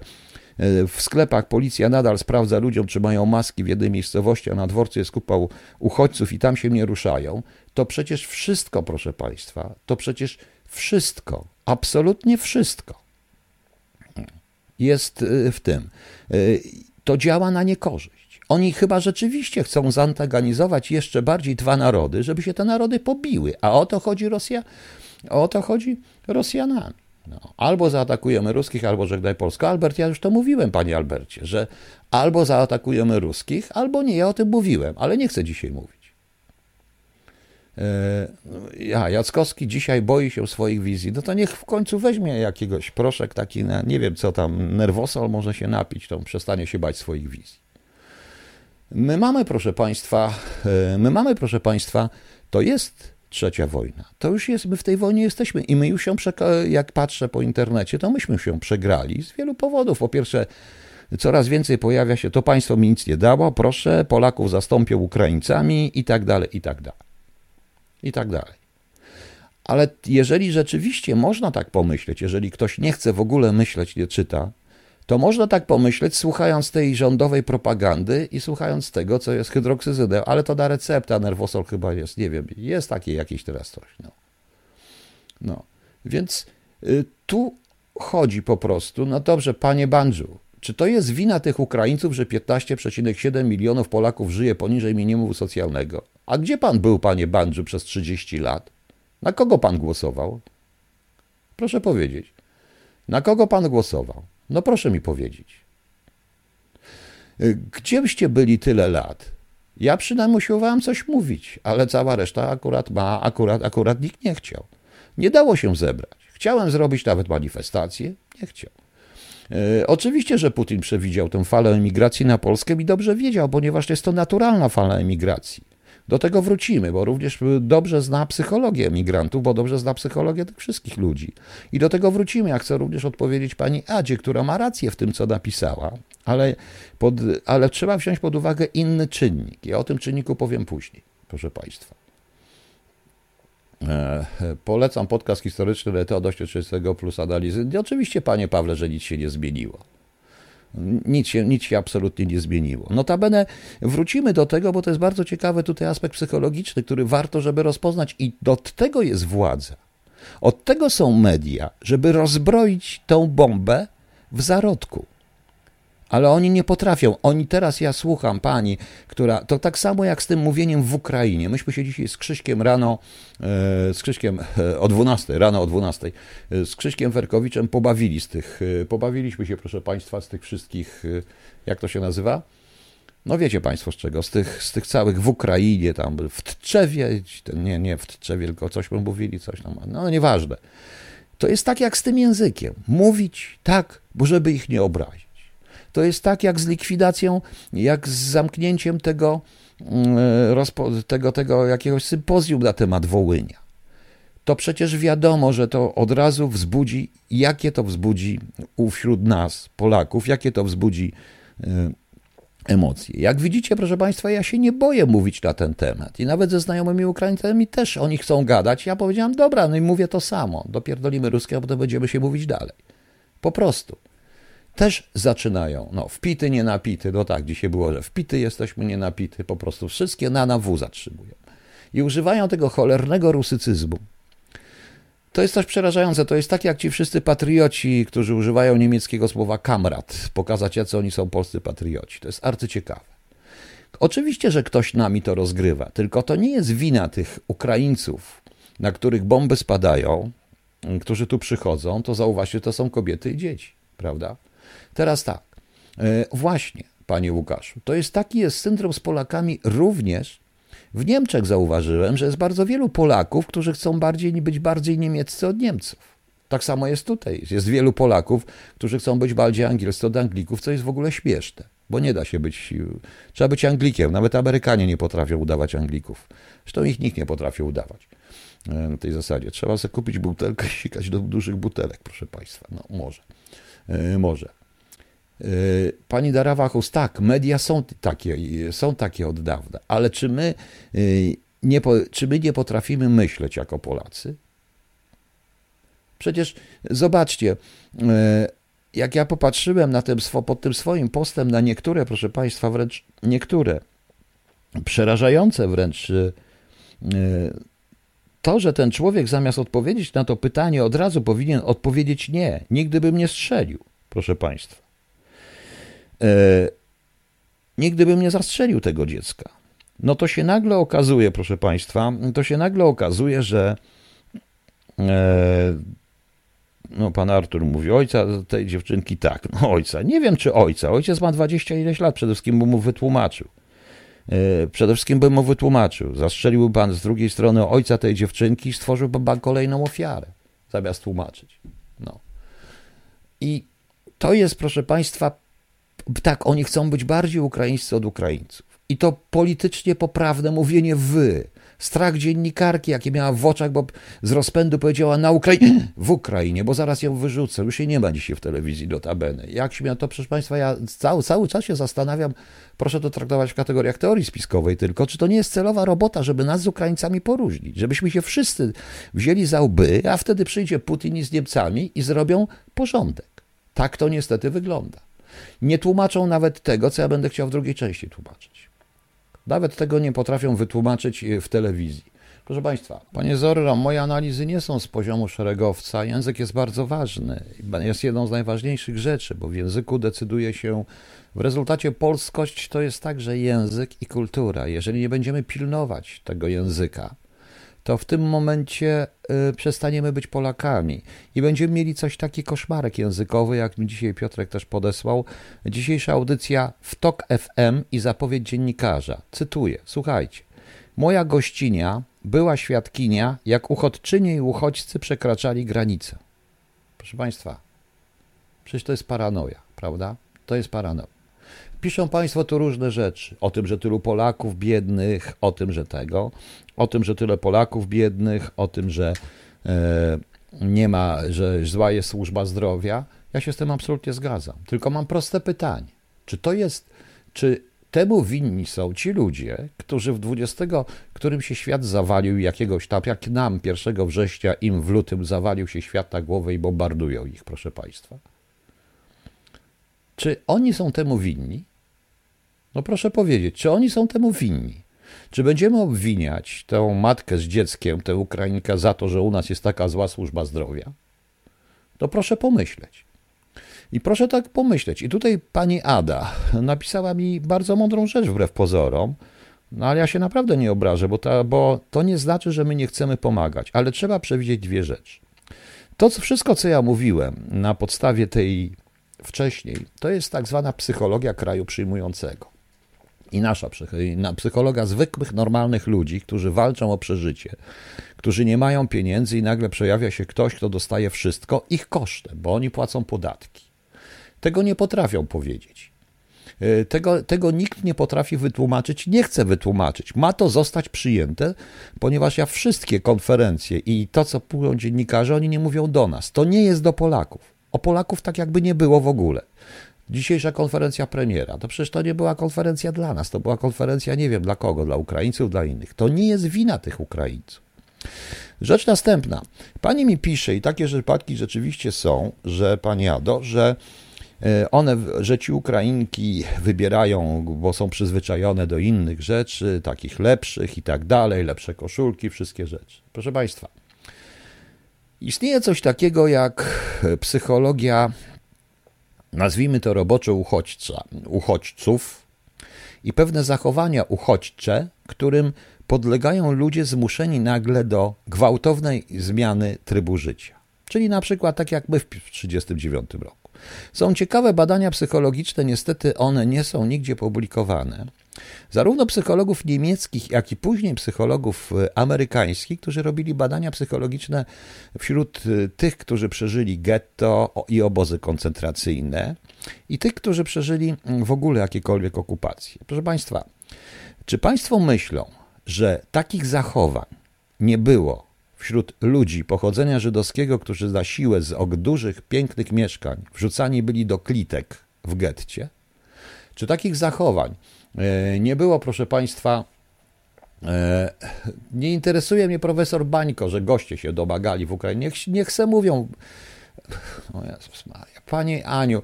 w sklepach policja nadal sprawdza ludziom, czy mają maski w jednej miejscowości, a na dworcu jest kupa uchodźców i tam się nie ruszają, to przecież wszystko, proszę Państwa, to przecież wszystko, absolutnie wszystko jest y, w tym. Y, to działa na niekorzyść. Oni chyba rzeczywiście chcą zantagonizować jeszcze bardziej dwa narody, żeby się te narody pobiły. A o to chodzi Rosja, o to chodzi Rosjanami. No, albo zaatakujemy ruskich, albo żegnaj Polskę. Albert, ja już to mówiłem, panie Albercie, że albo zaatakujemy ruskich, albo nie. Ja o tym mówiłem, ale nie chcę dzisiaj mówić. E, ja, Jackowski dzisiaj boi się swoich wizji, no to niech w końcu weźmie jakiegoś proszek taki, na, nie wiem co tam, nerwosol może się napić, to przestanie się bać swoich wizji. My mamy, proszę Państwa, e, my mamy, proszę Państwa, to jest trzecia wojna. To już jest, my w tej wojnie jesteśmy i my już się, jak patrzę po internecie, to myśmy się przegrali z wielu powodów. Po pierwsze, coraz więcej pojawia się, to państwo mi nic nie dało, proszę, Polaków zastąpią Ukraińcami i tak dalej, i tak dalej. I tak dalej. Ale jeżeli rzeczywiście można tak pomyśleć, jeżeli ktoś nie chce w ogóle myśleć, nie czyta, to można tak pomyśleć, słuchając tej rządowej propagandy i słuchając tego, co jest hydroksyzydą, ale to na recepta, nerwosol chyba jest, nie wiem, jest takie jakieś teraz coś. No, no. więc y, tu chodzi po prostu, no dobrze, panie Bandżu, czy to jest wina tych Ukraińców, że 15,7 milionów Polaków żyje poniżej minimum socjalnego? A gdzie pan był, panie Bandżu, przez 30 lat? Na kogo pan głosował? Proszę powiedzieć. Na kogo pan głosował? No proszę mi powiedzieć. Gdzieście byli tyle lat? Ja przynajmniej usiłowałem coś mówić, ale cała reszta akurat ma, akurat, akurat nikt nie chciał. Nie dało się zebrać. Chciałem zrobić nawet manifestację, nie chciał. E, oczywiście, że Putin przewidział tę falę emigracji na Polskę i dobrze wiedział, ponieważ jest to naturalna fala emigracji. Do tego wrócimy, bo również dobrze zna psychologię emigrantów, bo dobrze zna psychologię tych wszystkich ludzi. I do tego wrócimy. Ja chcę również odpowiedzieć pani Adzie, która ma rację w tym, co napisała, ale, pod, ale trzeba wziąć pod uwagę inny czynnik. Ja o tym czynniku powiem później, proszę państwa. E, polecam podcast historyczny Leteo 30 plus analizy. I oczywiście, panie Pawle, że nic się nie zmieniło. Nic się, nic się absolutnie nie zmieniło. Notabene wrócimy do tego, bo to jest bardzo ciekawy tutaj aspekt psychologiczny, który warto, żeby rozpoznać i od tego jest władza. Od tego są media, żeby rozbroić tą bombę w zarodku ale oni nie potrafią. Oni teraz, ja słucham pani, która, to tak samo jak z tym mówieniem w Ukrainie. Myśmy się dzisiaj z Krzyśkiem rano, e, z Krzyśkiem e, o 12, rano o 12, e, z Krzyśkiem Werkowiczem pobawili z tych, pobawiliśmy się, proszę państwa, z tych wszystkich, jak to się nazywa? No wiecie Państwo z czego, z tych, z tych całych w Ukrainie, tam w Tczewie, nie, nie w Tczewie, tylko coś mówili, coś tam, no nieważne. To jest tak jak z tym językiem. Mówić tak, bo żeby ich nie obrazić. To jest tak jak z likwidacją, jak z zamknięciem tego, mm, tego, tego jakiegoś sympozjum na temat Wołynia. To przecież wiadomo, że to od razu wzbudzi, jakie to wzbudzi wśród nas, Polaków, jakie to wzbudzi y, emocje. Jak widzicie, proszę Państwa, ja się nie boję mówić na ten temat. I nawet ze znajomymi Ukraińcami też oni chcą gadać. Ja powiedziałam, dobra, no i mówię to samo. Dopierdolimy ruskie, a potem będziemy się mówić dalej. Po prostu też zaczynają, no wpity, nie napity, no tak, dzisiaj było, że wpity jesteśmy, nie napity, po prostu wszystkie na na W zatrzymują. I używają tego cholernego rusycyzmu. To jest coś przerażające, to jest tak jak ci wszyscy patrioci, którzy używają niemieckiego słowa kamrat, pokazać jacy oni są polscy patrioci. To jest arcyciekawe. Oczywiście, że ktoś nami to rozgrywa, tylko to nie jest wina tych Ukraińców, na których bomby spadają, którzy tu przychodzą, to zauważcie, to są kobiety i dzieci, prawda? Teraz tak, e, właśnie, panie Łukaszu, to jest taki jest syndrom z Polakami również. W Niemczech zauważyłem, że jest bardzo wielu Polaków, którzy chcą bardziej być bardziej niemieccy od Niemców. Tak samo jest tutaj. Jest wielu Polaków, którzy chcą być bardziej angielscy od Anglików, co jest w ogóle śmieszne, bo nie da się być. Trzeba być Anglikiem. Nawet Amerykanie nie potrafią udawać Anglików. Zresztą ich nikt nie potrafi udawać e, na tej zasadzie. Trzeba sobie kupić butelkę i sikać do dużych butelek, proszę Państwa. No może. E, może. Y, pani Darawachus, tak, media są takie, są takie od dawna, ale czy my y, nie, czy my nie potrafimy myśleć jako Polacy? Przecież zobaczcie, y, jak ja popatrzyłem na tym, pod tym swoim postem na niektóre, proszę Państwa, wręcz niektóre przerażające wręcz to, że ten człowiek zamiast odpowiedzieć na to pytanie od razu powinien odpowiedzieć nie, nigdy bym nie strzelił, proszę Państwa. E, nigdy bym nie zastrzelił tego dziecka. No to się nagle okazuje, proszę Państwa, to się nagle okazuje, że e, no pan Artur mówi, ojca tej dziewczynki tak, no ojca, nie wiem czy ojca, ojciec ma 20 ileś lat, przede wszystkim bym mu wytłumaczył. E, przede wszystkim bym mu wytłumaczył. Zastrzeliłby pan z drugiej strony ojca tej dziewczynki i stworzyłby pan kolejną ofiarę, zamiast tłumaczyć. No. I to jest, proszę Państwa, tak, oni chcą być bardziej ukraińscy od Ukraińców. I to politycznie poprawne mówienie wy. Strach dziennikarki, jakie miała w oczach, bo z rozpędu powiedziała na Ukrainie, (clears throat) w Ukrainie, bo zaraz ją wyrzucę. Już jej nie ma dzisiaj w telewizji notabene. Jak się miał to, proszę Państwa, ja cały, cały czas się zastanawiam, proszę to traktować w kategoriach teorii spiskowej tylko, czy to nie jest celowa robota, żeby nas z Ukraińcami poróżnić, żebyśmy się wszyscy wzięli za łby, a wtedy przyjdzie Putin z Niemcami i zrobią porządek. Tak to niestety wygląda. Nie tłumaczą nawet tego, co ja będę chciał w drugiej części tłumaczyć. Nawet tego nie potrafią wytłumaczyć e, w telewizji. Proszę Państwa, Panie Zorro, moje analizy nie są z poziomu szeregowca. Język jest bardzo ważny. Jest jedną z najważniejszych rzeczy, bo w języku decyduje się, w rezultacie polskość to jest także język i kultura. Jeżeli nie będziemy pilnować tego języka, to w tym momencie y, przestaniemy być Polakami i będziemy mieli coś taki koszmarek językowy, jak mi dzisiaj Piotrek też podesłał. Dzisiejsza audycja w TOK FM i zapowiedź dziennikarza. Cytuję, słuchajcie. Moja gościnia była świadkinia, jak uchodźczynie i uchodźcy przekraczali granicę. Proszę Państwa, przecież to jest paranoja, prawda? To jest paranoja. Piszą Państwo tu różne rzeczy. O tym, że tylu Polaków biednych, o tym, że tego, o tym, że tyle Polaków biednych, o tym, że e, nie ma, że zła jest służba zdrowia. Ja się z tym absolutnie zgadzam. Tylko mam proste pytanie. Czy to jest, czy temu winni są ci ludzie, którzy w 20, którym się świat zawalił jakiegoś tam, jak nam 1 września, im w lutym zawalił się świat na głowę i bombardują ich, proszę Państwa. Czy oni są temu winni? No proszę powiedzieć, czy oni są temu winni? Czy będziemy obwiniać tę matkę z dzieckiem, tę Ukrainkę za to, że u nas jest taka zła służba zdrowia? To proszę pomyśleć. I proszę tak pomyśleć. I tutaj pani Ada napisała mi bardzo mądrą rzecz wbrew pozorom, no ale ja się naprawdę nie obrażę, bo, ta, bo to nie znaczy, że my nie chcemy pomagać, ale trzeba przewidzieć dwie rzeczy. To co, wszystko, co ja mówiłem na podstawie tej wcześniej, to jest tak zwana psychologia kraju przyjmującego i nasza psychologa zwykłych, normalnych ludzi, którzy walczą o przeżycie, którzy nie mają pieniędzy i nagle przejawia się ktoś, kto dostaje wszystko ich kosztem, bo oni płacą podatki. Tego nie potrafią powiedzieć. E, tego, tego nikt nie potrafi wytłumaczyć, nie chce wytłumaczyć. Ma to zostać przyjęte, ponieważ ja wszystkie konferencje i to, co mówią dziennikarze, oni nie mówią do nas. To nie jest do Polaków. O Polaków tak jakby nie było w ogóle. Dzisiejsza konferencja premiera, to przecież to nie była konferencja dla nas, to była konferencja nie wiem dla kogo, dla Ukraińców, dla innych. To nie jest wina tych Ukraińców. Rzecz następna. Pani mi pisze, i takie przypadki rzeczywiście są, że pani Ado, że e, one, że ci Ukrainki wybierają, bo są przyzwyczajone do innych rzeczy, takich lepszych i tak dalej, lepsze koszulki, wszystkie rzeczy. Proszę Państwa, istnieje coś takiego jak psychologia nazwijmy to roboczo uchodźca, uchodźców i pewne zachowania uchodźcze, którym podlegają ludzie zmuszeni nagle do gwałtownej zmiany trybu życia. Czyli na przykład tak jak my w 1939 roku. Są ciekawe badania psychologiczne, niestety one nie są nigdzie publikowane Zarówno psychologów niemieckich, jak i później psychologów e, amerykańskich, którzy robili badania psychologiczne wśród e, tych, którzy przeżyli getto i obozy koncentracyjne, i tych, którzy przeżyli mm, w ogóle jakiekolwiek okupacje. Proszę Państwa, czy Państwo myślą, że takich zachowań nie było wśród ludzi pochodzenia żydowskiego, którzy za siłę z ok dużych, pięknych mieszkań wrzucani byli do klitek w getcie? Czy takich zachowań nie było, proszę Państwa, e, nie interesuje mnie profesor Bańko, że goście się domagali w Ukrainie. Niech, niech se mówią. O Jezus Maria. Panie Aniu,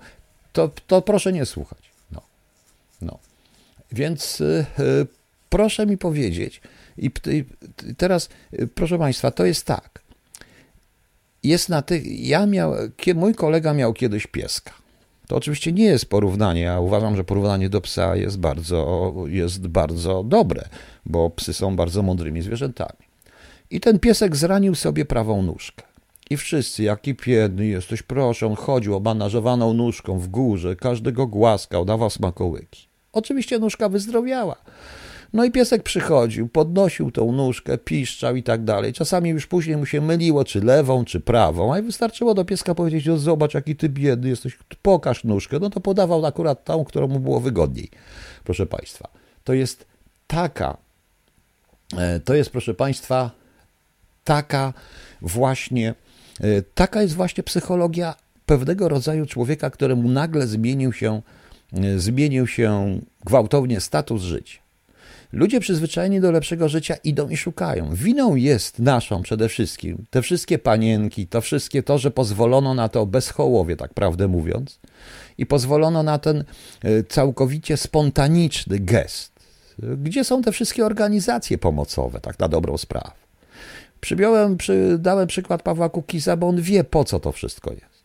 to, to proszę nie słuchać. No. no. Więc y, proszę mi powiedzieć, i, teraz, proszę Państwa, to jest tak. Jest na tych. Ja miał, mój kolega miał kiedyś pieska. To oczywiście nie jest porównanie. Ja uważam, że porównanie do psa jest bardzo, jest bardzo dobre, bo psy są bardzo mądrymi zwierzętami. I ten piesek zranił sobie prawą nóżkę. I wszyscy, jaki biedny jesteś, proszę, on chodził obanażowaną nóżką w górze, każdego głaskał, dawał smakołyki. Oczywiście nóżka wyzdrowiała. No i piesek przychodził, podnosił tą nóżkę, piszczał i tak dalej. Czasami już później mu się myliło, czy lewą, czy prawą, a wystarczyło do pieska powiedzieć, no zobacz, jaki ty biedny jesteś, pokaż nóżkę. No to podawał akurat tą, którą mu było wygodniej, proszę Państwa. to jest taka, e, to jest, proszę Państwa, taka właśnie, e, taka jest właśnie psychologia pewnego rodzaju człowieka, któremu nagle zmienił się, e, zmienił się gwałtownie status życia. Ludzie przyzwyczajeni do lepszego życia idą i szukają. Winą jest naszą przede wszystkim te wszystkie panienki, to wszystkie to, że pozwolono na to bezchołowie, tak prawdę mówiąc, i pozwolono na ten e, całkowicie spontaniczny gest. Gdzie są te wszystkie organizacje pomocowe, tak na dobrą sprawę? Przybiałem, przy, dałem przykład Pawła Kukiza, bo on wie, po co to wszystko jest.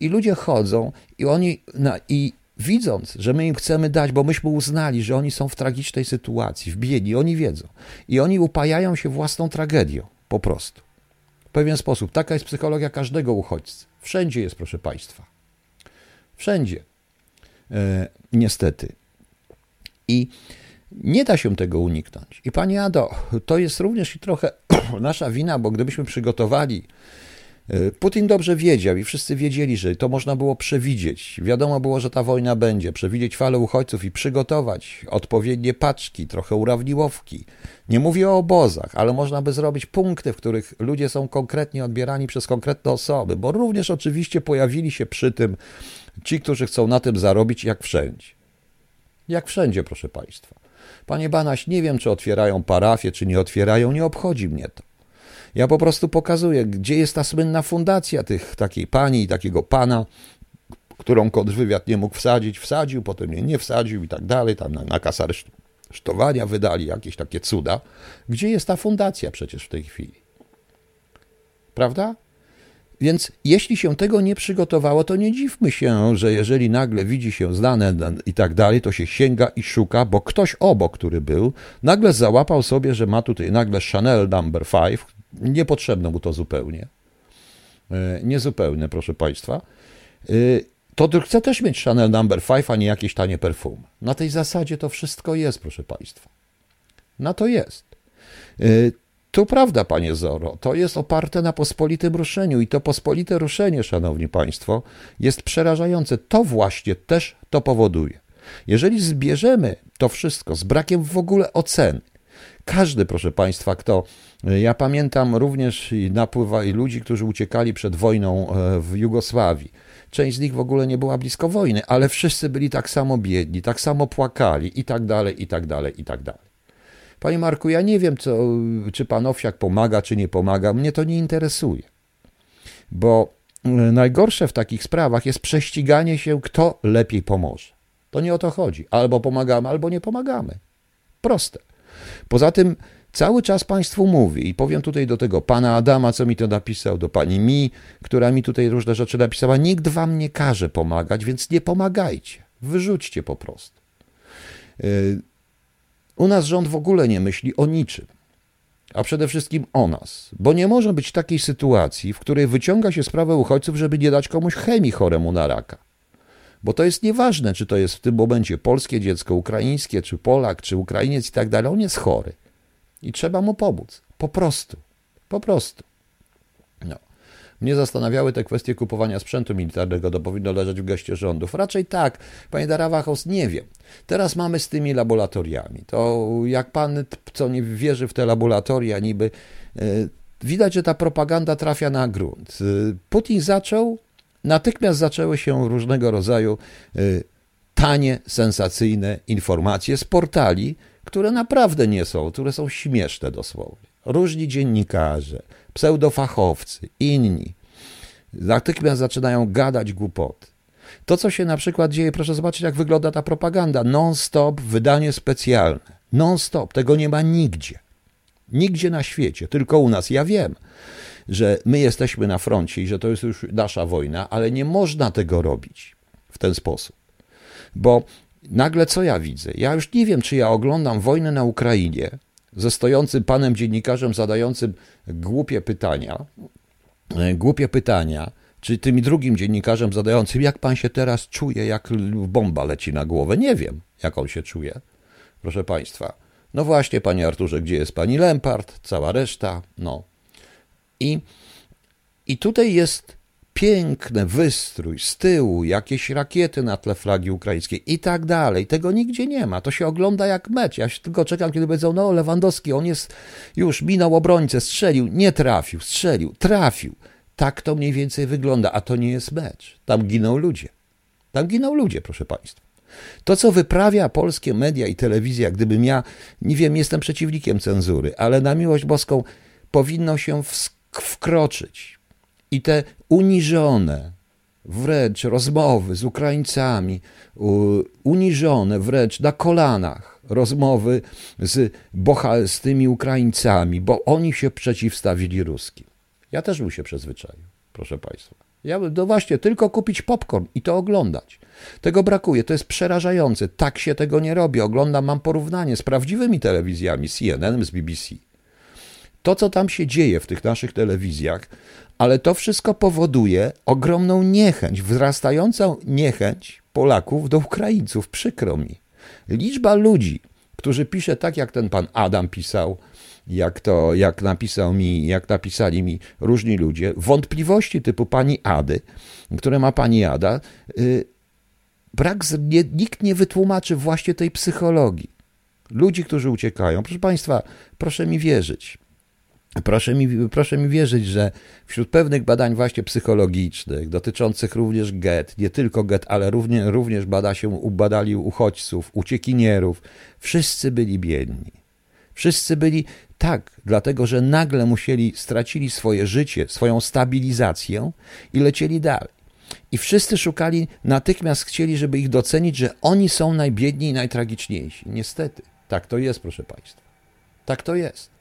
I ludzie chodzą i oni, na, i widząc, że my im chcemy dać, bo myśmy uznali, że oni są w tragicznej sytuacji, w biedni, oni wiedzą. I oni upajają się własną tragedią, po prostu. W pewien sposób. Taka jest psychologia każdego uchodźcy. Wszędzie jest, proszę Państwa. Wszędzie. E, niestety. I nie da się tego uniknąć. I Pani Ado, to jest również i trochę (clears throat) nasza wina, bo gdybyśmy przygotowali Putin dobrze wiedział i wszyscy wiedzieli, że to można było przewidzieć. Wiadomo było, że ta wojna będzie, przewidzieć falę uchodźców i przygotować odpowiednie paczki, trochę urawniłowki. Nie mówię o obozach, ale można by zrobić punkty, w których ludzie są konkretnie odbierani przez konkretne osoby, bo również oczywiście pojawili się przy tym ci, którzy chcą na tym zarobić, jak wszędzie. Jak wszędzie, proszę Państwa. Panie Banaś, nie wiem, czy otwierają parafie, czy nie otwierają, nie obchodzi mnie to. Ja po prostu pokazuję, gdzie jest ta słynna fundacja tych takiej pani i takiego pana, którą kontrwywiad nie mógł wsadzić, wsadził, potem jej nie wsadził i tak dalej, tam nakaz aresztowania wydali, jakieś takie cuda. Gdzie jest ta fundacja przecież w tej chwili? Prawda? Więc jeśli się tego nie przygotowało, to nie dziwmy się, że jeżeli nagle widzi się znane i tak dalej, to się sięga i szuka, bo ktoś obok, który był, nagle załapał sobie, że ma tutaj nagle Chanel number 5, Niepotrzebne mu to zupełnie. E, niezupełne, proszę Państwa. E, to chce też mieć Chanel Number 5, a nie jakieś tanie perfumy. Na tej zasadzie to wszystko jest, proszę Państwa. Na to jest. E, to prawda, panie Zoro, to jest oparte na pospolitym ruszeniu i to pospolite ruszenie, szanowni państwo, jest przerażające. To właśnie też to powoduje. Jeżeli zbierzemy to wszystko z brakiem w ogóle oceny, każdy, proszę Państwa, kto. Ja pamiętam również napływa i ludzi, którzy uciekali przed wojną e, w Jugosławii. Część z nich w ogóle nie była blisko wojny, ale wszyscy byli tak samo biedni, tak samo płakali i tak dalej, i tak dalej, i tak dalej. Panie Marku, ja nie wiem, co, czy pan Owsiak pomaga, czy nie pomaga. Mnie to nie interesuje. Bo e, najgorsze w takich sprawach jest prześciganie się, kto lepiej pomoże. To nie o to chodzi. Albo pomagamy, albo nie pomagamy. Proste. Poza tym cały czas Państwu mówi, i powiem tutaj do tego pana Adama, co mi to napisał, do pani Mi, która mi tutaj różne rzeczy napisała, nikt wam nie każe pomagać, więc nie pomagajcie. Wyrzućcie po prostu. Y, u nas rząd w ogóle nie myśli o niczym, a przede wszystkim o nas, bo nie może być takiej sytuacji, w której wyciąga się sprawę uchodźców, żeby nie dać komuś chemii choremu na raka. Bo to jest nieważne, czy to jest w tym momencie polskie dziecko, ukraińskie, czy Polak, czy Ukrainiec i tak dalej. On jest chory i trzeba mu pomóc. Po prostu. Po prostu. No. Mnie zastanawiały te kwestie kupowania sprzętu militarnego, to powinno leżeć w geście rządów. Raczej tak, panie Darawachos, nie wiem. Teraz mamy z tymi laboratoriami. To jak pan, co nie wierzy w te laboratoria, niby yy, widać, że ta propaganda trafia na grunt. Yy, Putin zaczął natychmiast zaczęły się różnego rodzaju y, tanie, sensacyjne informacje z portali, które naprawdę nie są, które są śmieszne dosłownie. Różni dziennikarze, pseudofachowcy, inni natychmiast zaczynają gadać głupoty. To, co się na przykład dzieje, proszę zobaczyć, jak wygląda ta propaganda. Non-stop, wydanie specjalne. Non-stop, tego nie ma nigdzie. Nigdzie na świecie, tylko u nas. Ja wiem, że my jesteśmy na froncie i że to jest już nasza wojna, ale nie można tego robić w ten sposób. Bo nagle co ja widzę? Ja już nie wiem, czy ja oglądam wojnę na Ukrainie ze stojącym panem dziennikarzem zadającym głupie pytania, e, głupie pytania, czy tym drugim dziennikarzem zadającym, jak pan się teraz czuje, jak bomba leci na głowę. Nie wiem, jak on się czuje, proszę państwa. No właśnie, panie Arturze, gdzie jest pani Lempart, cała reszta, no. I, I tutaj jest piękny wystrój z tyłu, jakieś rakiety na tle flagi ukraińskiej i tak dalej. Tego nigdzie nie ma. To się ogląda jak mecz. Ja się tylko czekam, kiedy powiedzą, no Lewandowski, on jest już minął obrońcę, strzelił, nie trafił, strzelił, trafił. Tak to mniej więcej wygląda, a to nie jest mecz. Tam giną ludzie. Tam giną ludzie, proszę Państwa. To, co wyprawia polskie media i telewizja, gdybym ja, nie wiem, jestem przeciwnikiem cenzury, ale na miłość boską powinno się wkroczyć. I te uniżone, wręcz rozmowy z Ukraińcami, uniżone wręcz na kolanach rozmowy z, boha, z tymi Ukraińcami, bo oni się przeciwstawili ruskim. Ja też bym się przyzwyczaił, proszę Państwa. Ja bym, no właśnie, tylko kupić popcorn i to oglądać. Tego brakuje, to jest przerażające. Tak się tego nie robi. Oglądam, mam porównanie z prawdziwymi telewizjami, CNN, z BBC. To, co tam się dzieje w tych naszych telewizjach, ale to wszystko powoduje ogromną niechęć, wzrastającą niechęć Polaków do Ukraińców. Przykro mi. Liczba ludzi, którzy pisze tak, jak ten pan Adam pisał, jak to, jak napisał mi, jak napisali mi różni ludzie, wątpliwości typu pani Ady, które ma pani Ada, yy, brak, nie, nikt nie wytłumaczy właśnie tej psychologii. Ludzi, którzy uciekają. Proszę Państwa, proszę mi wierzyć. Proszę mi, proszę mi wierzyć, że wśród pewnych badań właśnie psychologicznych, dotyczących również get, nie tylko get, ale również, również bada się, badali uchodźców, uciekinierów, wszyscy byli biedni. Wszyscy byli tak, dlatego że nagle musieli, stracili swoje życie, swoją stabilizację i lecieli dalej. I wszyscy szukali, natychmiast chcieli, żeby ich docenić, że oni są najbiedni i najtragiczniejsi. Niestety, tak to jest, proszę Państwa. Tak to jest.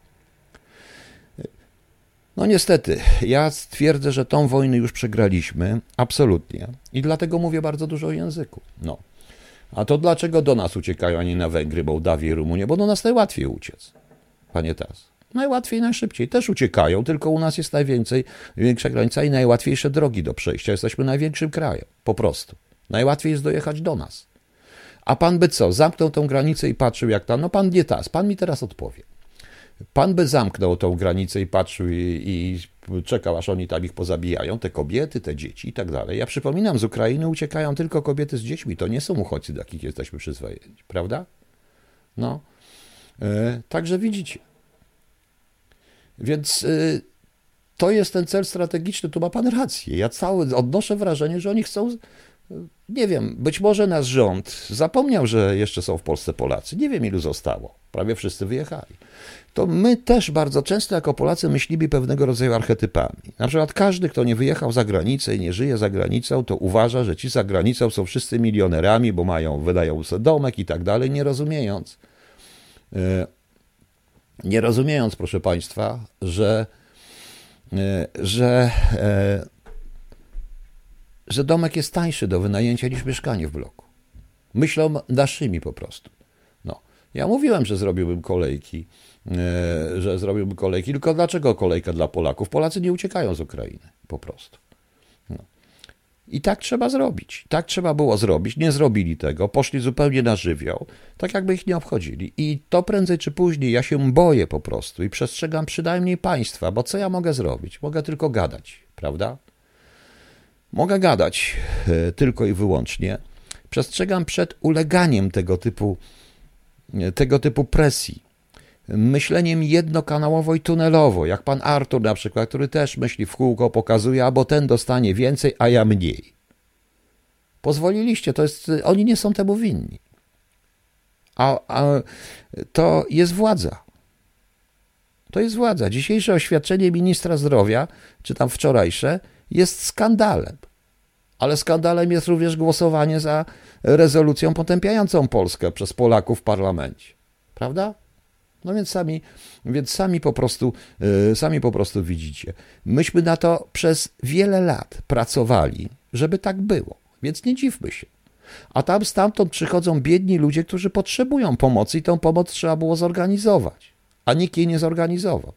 No niestety, ja stwierdzę, że tą wojnę już przegraliśmy, absolutnie. I dlatego mówię bardzo dużo o języku. No. A to dlaczego do nas uciekają, a nie na Węgry, Mołdawię i Rumunię? Bo do nas najłatwiej uciec, panie Tas. Najłatwiej, najszybciej. Też uciekają, tylko u nas jest najwięcej, większa granica i najłatwiejsze drogi do przejścia. Jesteśmy największym krajem, po prostu. Najłatwiej jest dojechać do nas. A pan by co, zamknął tą granicę i patrzył jak tam? No pan nie tas, pan mi teraz odpowie. Pan by zamknął tą granicę i patrzył i, i, czekał, aż oni tam ich pozabijają, te kobiety, te dzieci i tak dalej. Ja przypominam, z Ukrainy uciekają tylko kobiety z dziećmi. To nie są uchodźcy, do jakich jesteśmy przyzwyczajeni, prawda? No. E, także widzicie. Więc y, to jest ten cel strategiczny, tu ma pan rację. Ja cały odnoszę wrażenie, że oni chcą, nie wiem, być może nasz rząd zapomniał, że jeszcze są w Polsce Polacy. Nie wiem, ilu zostało. Prawie wszyscy wyjechali. To my też bardzo często jako Polacy myślimy pewnego rodzaju archetypami. Na przykład każdy, kto nie wyjechał za granicę i nie żyje za granicą, to uważa, że ci za granicą są wszyscy milionerami, bo mają, wydają sobie domek i tak dalej, nie rozumiejąc, y, nie rozumiejąc, proszę Państwa, że, e, że, e, że domek jest tańszy do wynajęcia niż mieszkanie w bloku. Myślą naszymi po prostu. No. Ja mówiłem, że zrobiłbym kolejki, e, że zrobiłbym kolejki, tylko dlaczego kolejka dla Polaków? Polacy nie uciekają z Ukrainy, po prostu. I tak trzeba zrobić. Tak trzeba było zrobić. Nie zrobili tego, poszli zupełnie na żywioł, tak jakby ich nie obchodzili. I to prędzej czy później ja się boję po prostu i przestrzegam przynajmniej państwa, bo co ja mogę zrobić? Mogę tylko gadać, prawda? Mogę gadać e, tylko i wyłącznie. Przestrzegam przed uleganiem tego typu, e, tego typu presji myśleniem jednokanałowo i tunelowo, jak pan Artur na przykład, który też myśli w kółko, pokazuje, albo ten dostanie więcej, a ja mniej. Pozwoliliście, to jest, oni nie są temu winni. A, a to jest władza. To jest władza. Dzisiejsze oświadczenie ministra zdrowia, czy tam wczorajsze, jest skandalem. Ale skandalem jest również głosowanie za rezolucją potępiającą Polskę przez Polaków w parlamencie. Prawda? No więc sami, więc sami po prostu, yy, sami po prostu widzicie. Myśmy na to przez wiele lat pracowali, żeby tak było, więc nie dziwmy się. A tam stamtąd przychodzą biedni ludzie, którzy potrzebują pomocy i tą pomoc trzeba było zorganizować, a nikt jej nie zorganizował.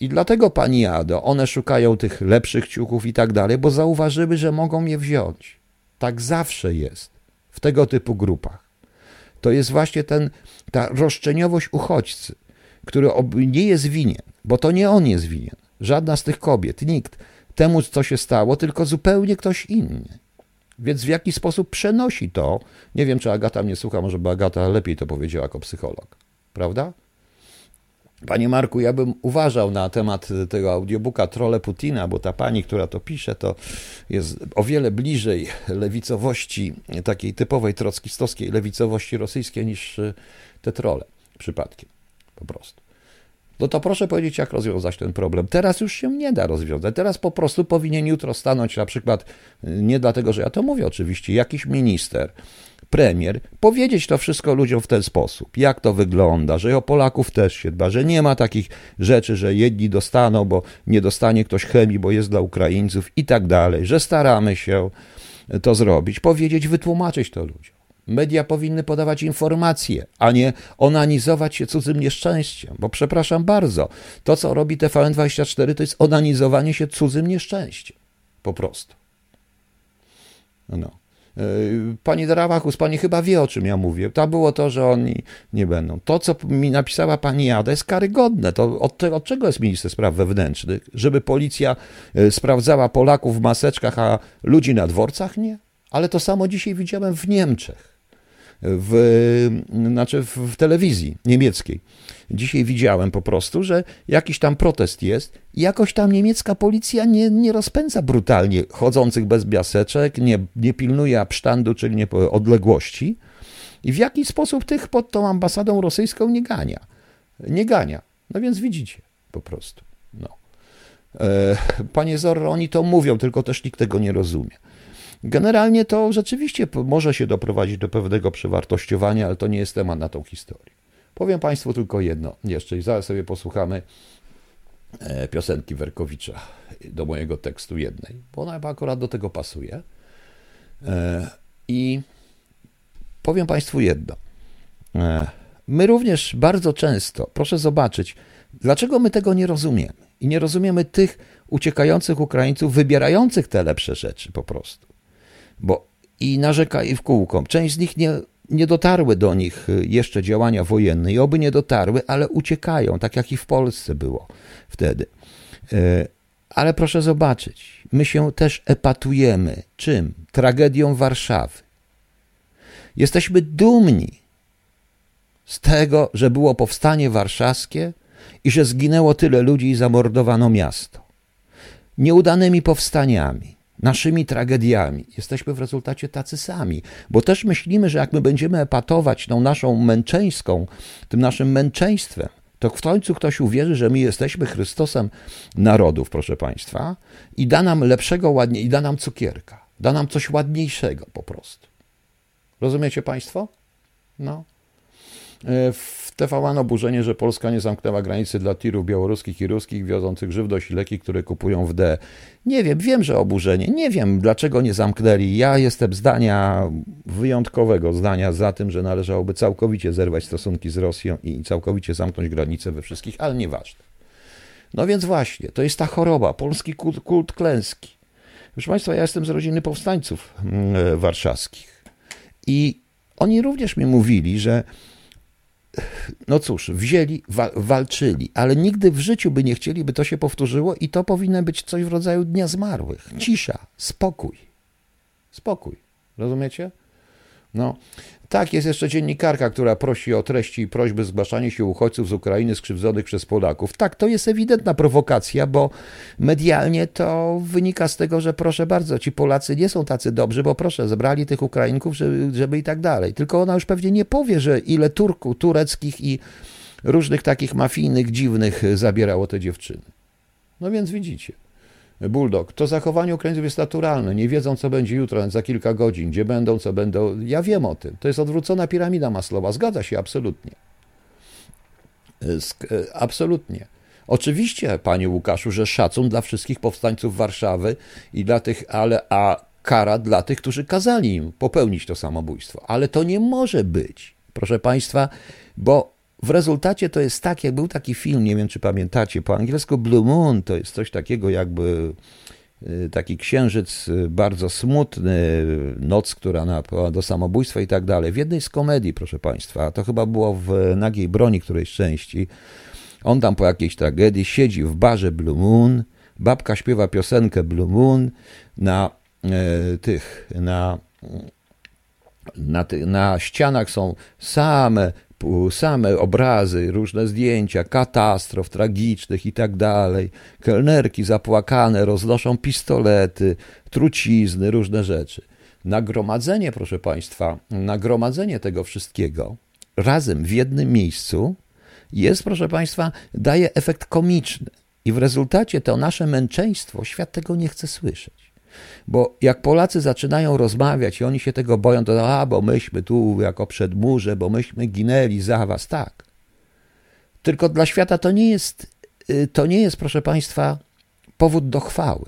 I dlatego, pani Ado, one szukają tych lepszych ciuchów i tak dalej, bo zauważyły, że mogą je wziąć. Tak zawsze jest w tego typu grupach. To jest właśnie ten, ta roszczeniowość uchodźcy, który nie jest winien, bo to nie on jest winien. Żadna z tych kobiet, nikt. temu, co się stało, tylko zupełnie ktoś inny. Więc w jaki sposób przenosi to? Nie wiem, czy Agata mnie słucha, może by Agata lepiej to powiedziała jako psycholog. Prawda? Panie Marku, ja bym uważał na temat tego audiobooka Trole Putina, bo ta pani, która to pisze, to jest o wiele bliżej lewicowości, takiej typowej trockistowskiej lewicowości rosyjskiej niż te trole przypadkiem. Po prostu. No to proszę powiedzieć, jak rozwiązać ten problem. Teraz już się nie da rozwiązać. Teraz po prostu powinien jutro stanąć na przykład, nie dlatego, że ja to mówię oczywiście, jakiś minister, premier, powiedzieć to wszystko ludziom w ten sposób, jak to wygląda, że o Polaków też się dba, że nie ma takich rzeczy, że jedni dostaną, bo nie dostanie ktoś chemii, bo jest dla Ukraińców i tak dalej, że staramy się to zrobić, powiedzieć, wytłumaczyć to ludziom. Media powinny podawać informacje, a nie onanizować się cudzym nieszczęściem, bo przepraszam bardzo, to co robi TVN24 to jest onanizowanie się cudzym nieszczęściem. Po prostu. No. E, pani Drawachus, pani chyba wie, o czym ja mówię. To było to, że oni nie będą. To, co mi napisała pani Jada, jest karygodne. To od, od czego jest minister spraw wewnętrznych? Żeby policja e, sprawdzała Polaków w maseczkach, a ludzi na dworcach? Nie. Ale to samo dzisiaj widziałem w Niemczech w, znaczy w telewizji niemieckiej. Dzisiaj widziałem po prostu, że jakiś tam protest jest i jakoś tam niemiecka policja nie, nie rozpędza brutalnie chodzących bez biaseczek, nie, nie pilnuje absztandu, czyli nie odległości i w jaki sposób tych pod tą ambasadą rosyjską nie gania. Nie gania. No więc widzicie po prostu. No. E, panie Zorro, oni to mówią, tylko też nikt tego nie rozumie. Generalnie to rzeczywiście może się doprowadzić do pewnego przewartościowania, ale to nie jest temat na tą historię. Powiem Państwu tylko jedno jeszcze i zaraz sobie posłuchamy e, piosenki Werkowicza do mojego tekstu jednej, bo ona chyba akurat do tego pasuje. E, I powiem Państwu jedno. E, my również bardzo często, proszę zobaczyć, dlaczego my tego nie rozumiemy. I nie rozumiemy tych uciekających Ukraińców, wybierających te lepsze rzeczy po prostu bo i narzeka i w kółko. Część z nich nie, nie dotarły do nich y, jeszcze działania wojenne i oby nie dotarły, ale uciekają, tak jak i w Polsce było wtedy. Y, ale proszę zobaczyć, my się też epatujemy. Czym? Tragedią Warszawy. Jesteśmy dumni z tego, że było powstanie warszawskie i że zginęło tyle ludzi i zamordowano miasto. Nieudanymi powstaniami, naszymi tragediami. Jesteśmy w rezultacie tacy sami, bo też myślimy, że jak my będziemy epatować tą naszą męczeńską, tym naszym męczeństwem, to w końcu ktoś uwierzy, że my jesteśmy Chrystosem narodów, proszę Państwa, i da nam lepszego, ładnie, i da nam cukierka, da nam coś ładniejszego po prostu. Rozumiecie Państwo? No. E, w TVN oburzenie, że Polska nie zamknęła granicy dla tirów białoruskich i ruskich wiozących żywność i leki, które kupują w D. Nie wiem, wiem, że oburzenie. Nie wiem, dlaczego nie zamknęli. Ja jestem zdania, wyjątkowego zdania za tym, że należałoby całkowicie zerwać stosunki z Rosją i całkowicie zamknąć granice we wszystkich, ale nieważne. No więc właśnie, to jest ta choroba, polski kult, kult klęski. Proszę Państwa, ja jestem z rodziny powstańców mm, warszawskich i oni również mi mówili, że no cóż, wzięli, wa walczyli, ale nigdy w życiu by nie chcieli, by to się powtórzyło i to powinno być coś w rodzaju Dnia Zmarłych. Cisza, spokój. Spokój. Rozumiecie? No, tak, jest jeszcze dziennikarka, która prosi o treści i prośby zgłaszania się uchodźców z Ukrainy skrzywdzonych przez Polaków. Tak, to jest ewidentna prowokacja, bo medialnie to wynika z tego, że proszę bardzo, ci Polacy nie są tacy dobrzy, bo proszę, zebrali tych Ukrainków, żeby, żeby i tak dalej. Tylko ona już pewnie nie powie, że ile Turku, tureckich i różnych takich mafijnych, dziwnych zabierało te dziewczyny. No więc widzicie. Bulldog. To zachowanie Ukraińców jest naturalne. Nie wiedzą, co będzie jutro, za kilka godzin, gdzie będą, co będą. Ja wiem o tym. To jest odwrócona piramida maslowa. Zgadza się absolutnie. E, absolutnie. Oczywiście, panie Łukaszu, że szacun dla wszystkich powstańców Warszawy i dla tych, ale a kara dla tych, którzy kazali im popełnić to samobójstwo. Ale to nie może być, proszę państwa, bo w rezultacie to jest tak, jak był taki film, nie wiem czy pamiętacie, po angielsku Blue Moon to jest coś takiego jakby y, taki księżyc y, bardzo smutny, noc, która naprowadza do samobójstwa i tak dalej. W jednej z komedii, proszę Państwa, to chyba było w Nagiej Broni którejś części, on tam po jakiejś tragedii siedzi w barze Blue Moon, babka śpiewa piosenkę Blue Moon na e, tych, na, na, ty, na ścianach są same same obrazy, różne zdjęcia, katastrof tragicznych i tak dalej. Kelnerki zapłakane roznoszą pistolety, trucizny, różne rzeczy. Nagromadzenie, proszę Państwa, nagromadzenie tego wszystkiego razem w jednym miejscu jest, proszę Państwa, daje efekt komiczny. I w rezultacie to nasze męczeństwo, świat tego nie chce słyszeć. Bo jak Polacy zaczynają rozmawiać i oni się tego boją, to a, bo myśmy tu jako przedmurze, bo myśmy ginęli za was, tak. Tylko dla świata to nie jest, y, to nie jest, proszę Państwa, powód do chwały.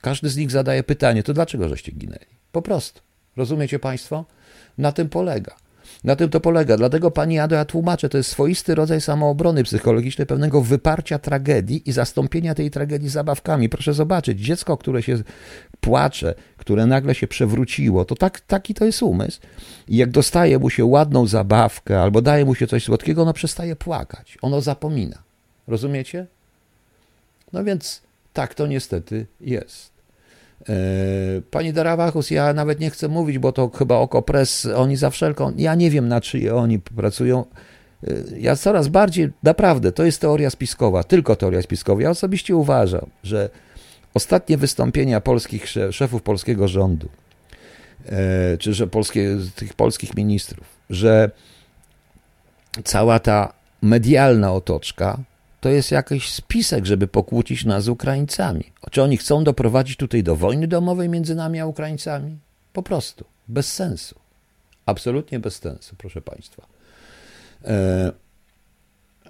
Każdy z nich zadaje pytanie, to dlaczego żeście ginęli? Po prostu. Rozumiecie Państwo? Na tym polega. Na tym to polega. Dlatego pani Ado, ja tłumaczę, to jest swoisty rodzaj samoobrony psychologicznej, pewnego wyparcia tragedii i zastąpienia tej tragedii zabawkami. Proszę zobaczyć, dziecko, które się płacze, które nagle się przewróciło, to tak, taki to jest umysł. I jak dostaje mu się ładną zabawkę albo daje mu się coś słodkiego, ono przestaje płakać. Ono zapomina. Rozumiecie? No więc tak to niestety jest. E, pani Darawachus, ja nawet nie chcę mówić, bo to chyba Okopres, oni za wszelką, ja nie wiem na czyje oni pracują. E, ja coraz bardziej, naprawdę, to jest teoria spiskowa, tylko teoria spiskowa. Ja osobiście uważam, że ostatnie wystąpienia polskich szefów polskiego rządu, e, czy że polskie, tych polskich ministrów, że cała ta medialna otoczka to jest jakiś spisek, żeby pokłócić nas z Ukraińcami. Czy oni chcą doprowadzić tutaj do wojny domowej między nami a Ukraińcami? Po prostu. Bez sensu. Absolutnie bez sensu, proszę Państwa. E,